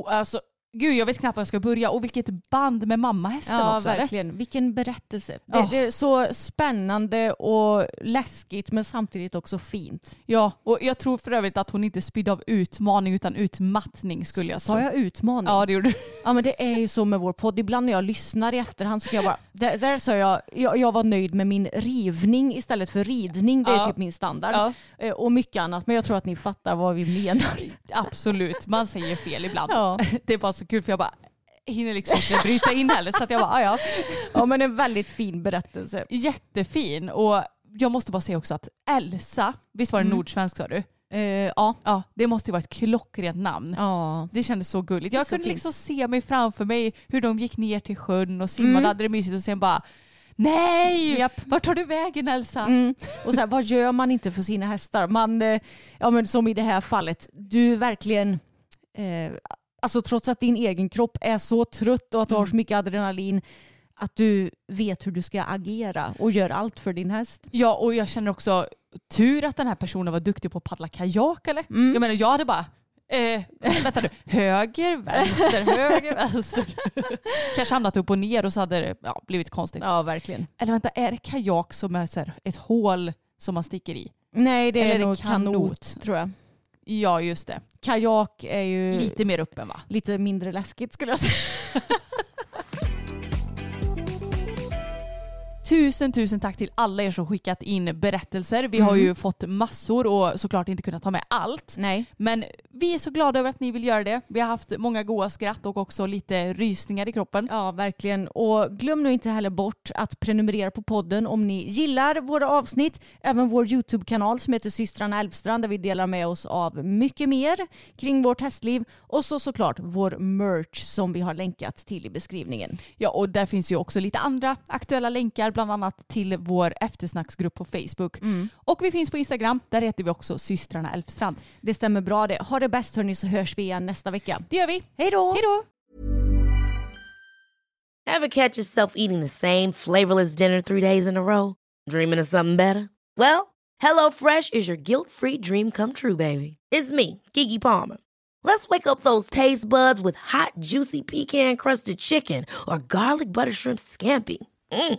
Alltså, gud jag vet knappt var jag ska börja. Och vilket band med mammahästen Ja, också. eller? verkligen. Vilken berättelse. Det, Ja. det är så spännande och läskigt men samtidigt också fint. Ja, och jag tror för övrigt att hon inte spydde av utmaning utan utmattning skulle jag Sa tro. jag utmaning? Ja det gjorde du. Ja men det är ju så med vår podd. Ibland när jag lyssnar i efterhand så kan jag bara, där, där sa jag, jag, jag var nöjd med min rivning istället för ridning. Det är Ja. typ min standard. Ja. Eh, Och mycket annat. Men jag tror att ni fattar vad vi menar. Absolut, man säger fel ibland. Ja. [LAUGHS] Det är bara så kul för jag bara hinner liksom inte bryta in heller. Så att jag bara, "Ah, ja. ja men en väldigt fin berättelse. Jättefin och jag måste bara säga också att Elsa, visst var det Mm. nordsvensk sa du? Eh, ja. Ja, det måste ju vara ett klockrent namn. ja. Det kändes så gulligt. Jag så kunde fint. liksom se mig framför mig hur de gick ner till sjön och simmade, Mm. hade det mysigt och sen bara Nej! Japp. Vart tar du vägen Elsa? Mm. Och så här, vad gör man inte för sina hästar? Man, eh, ja men som i det här fallet, du verkligen, eh, alltså trots att din egen kropp är så trött och att du har så mycket adrenalin, att du vet hur du ska agera och gör allt för din häst. Ja och jag känner också tur att den här personen var duktig på att paddla kajak eller? Mm. Jag menar jag hade bara Eh, vänta nu, höger, vänster, höger, vänster. [LAUGHS] Kanske hamnat upp och ner och så hade det ja, blivit konstigt. Ja, verkligen. Eller vänta, är det kajak som är så här, ett hål som man sticker i? Nej, det är Eller nog kanot. kanot, tror jag. Ja, just det. Kajak är ju Lite mer öppen va? lite mindre läskigt skulle jag säga. [LAUGHS] Tusen, tusen tack till alla er som skickat in berättelser. Vi har ju fått massor och såklart inte kunnat ta med allt. Nej. Men vi är så glada över att ni vill göra det. Vi har haft många goa skratt och också lite rysningar i kroppen. Ja, verkligen. Och glöm nu inte heller bort att prenumerera på podden om ni gillar våra avsnitt. Även vår YouTube-kanal som heter systrarna Elfstrand där vi delar med oss av mycket mer kring vårt hästliv. Och så såklart vår merch som vi har länkat till i beskrivningen. Ja, och där finns ju också lite andra aktuella länkar, bland annat till vår eftersnacksgrupp på Facebook. Och vi finns på Instagram, där heter vi också systrarna Elfstrand. Det stämmer bra det. Ha det bäst hörni så hörs vi igen nästa vecka. Det gör vi. Hej då! Hej då! Ever catch yourself eating the same flavorless dinner three days in a row? Dreaming of something better? Well, HelloFresh is your guilt-free dream come true, baby. It's me, Kiki Palmer. Let's wake up those taste buds with hot, juicy pecan-crusted chicken or garlic butter shrimp scampi. Mm.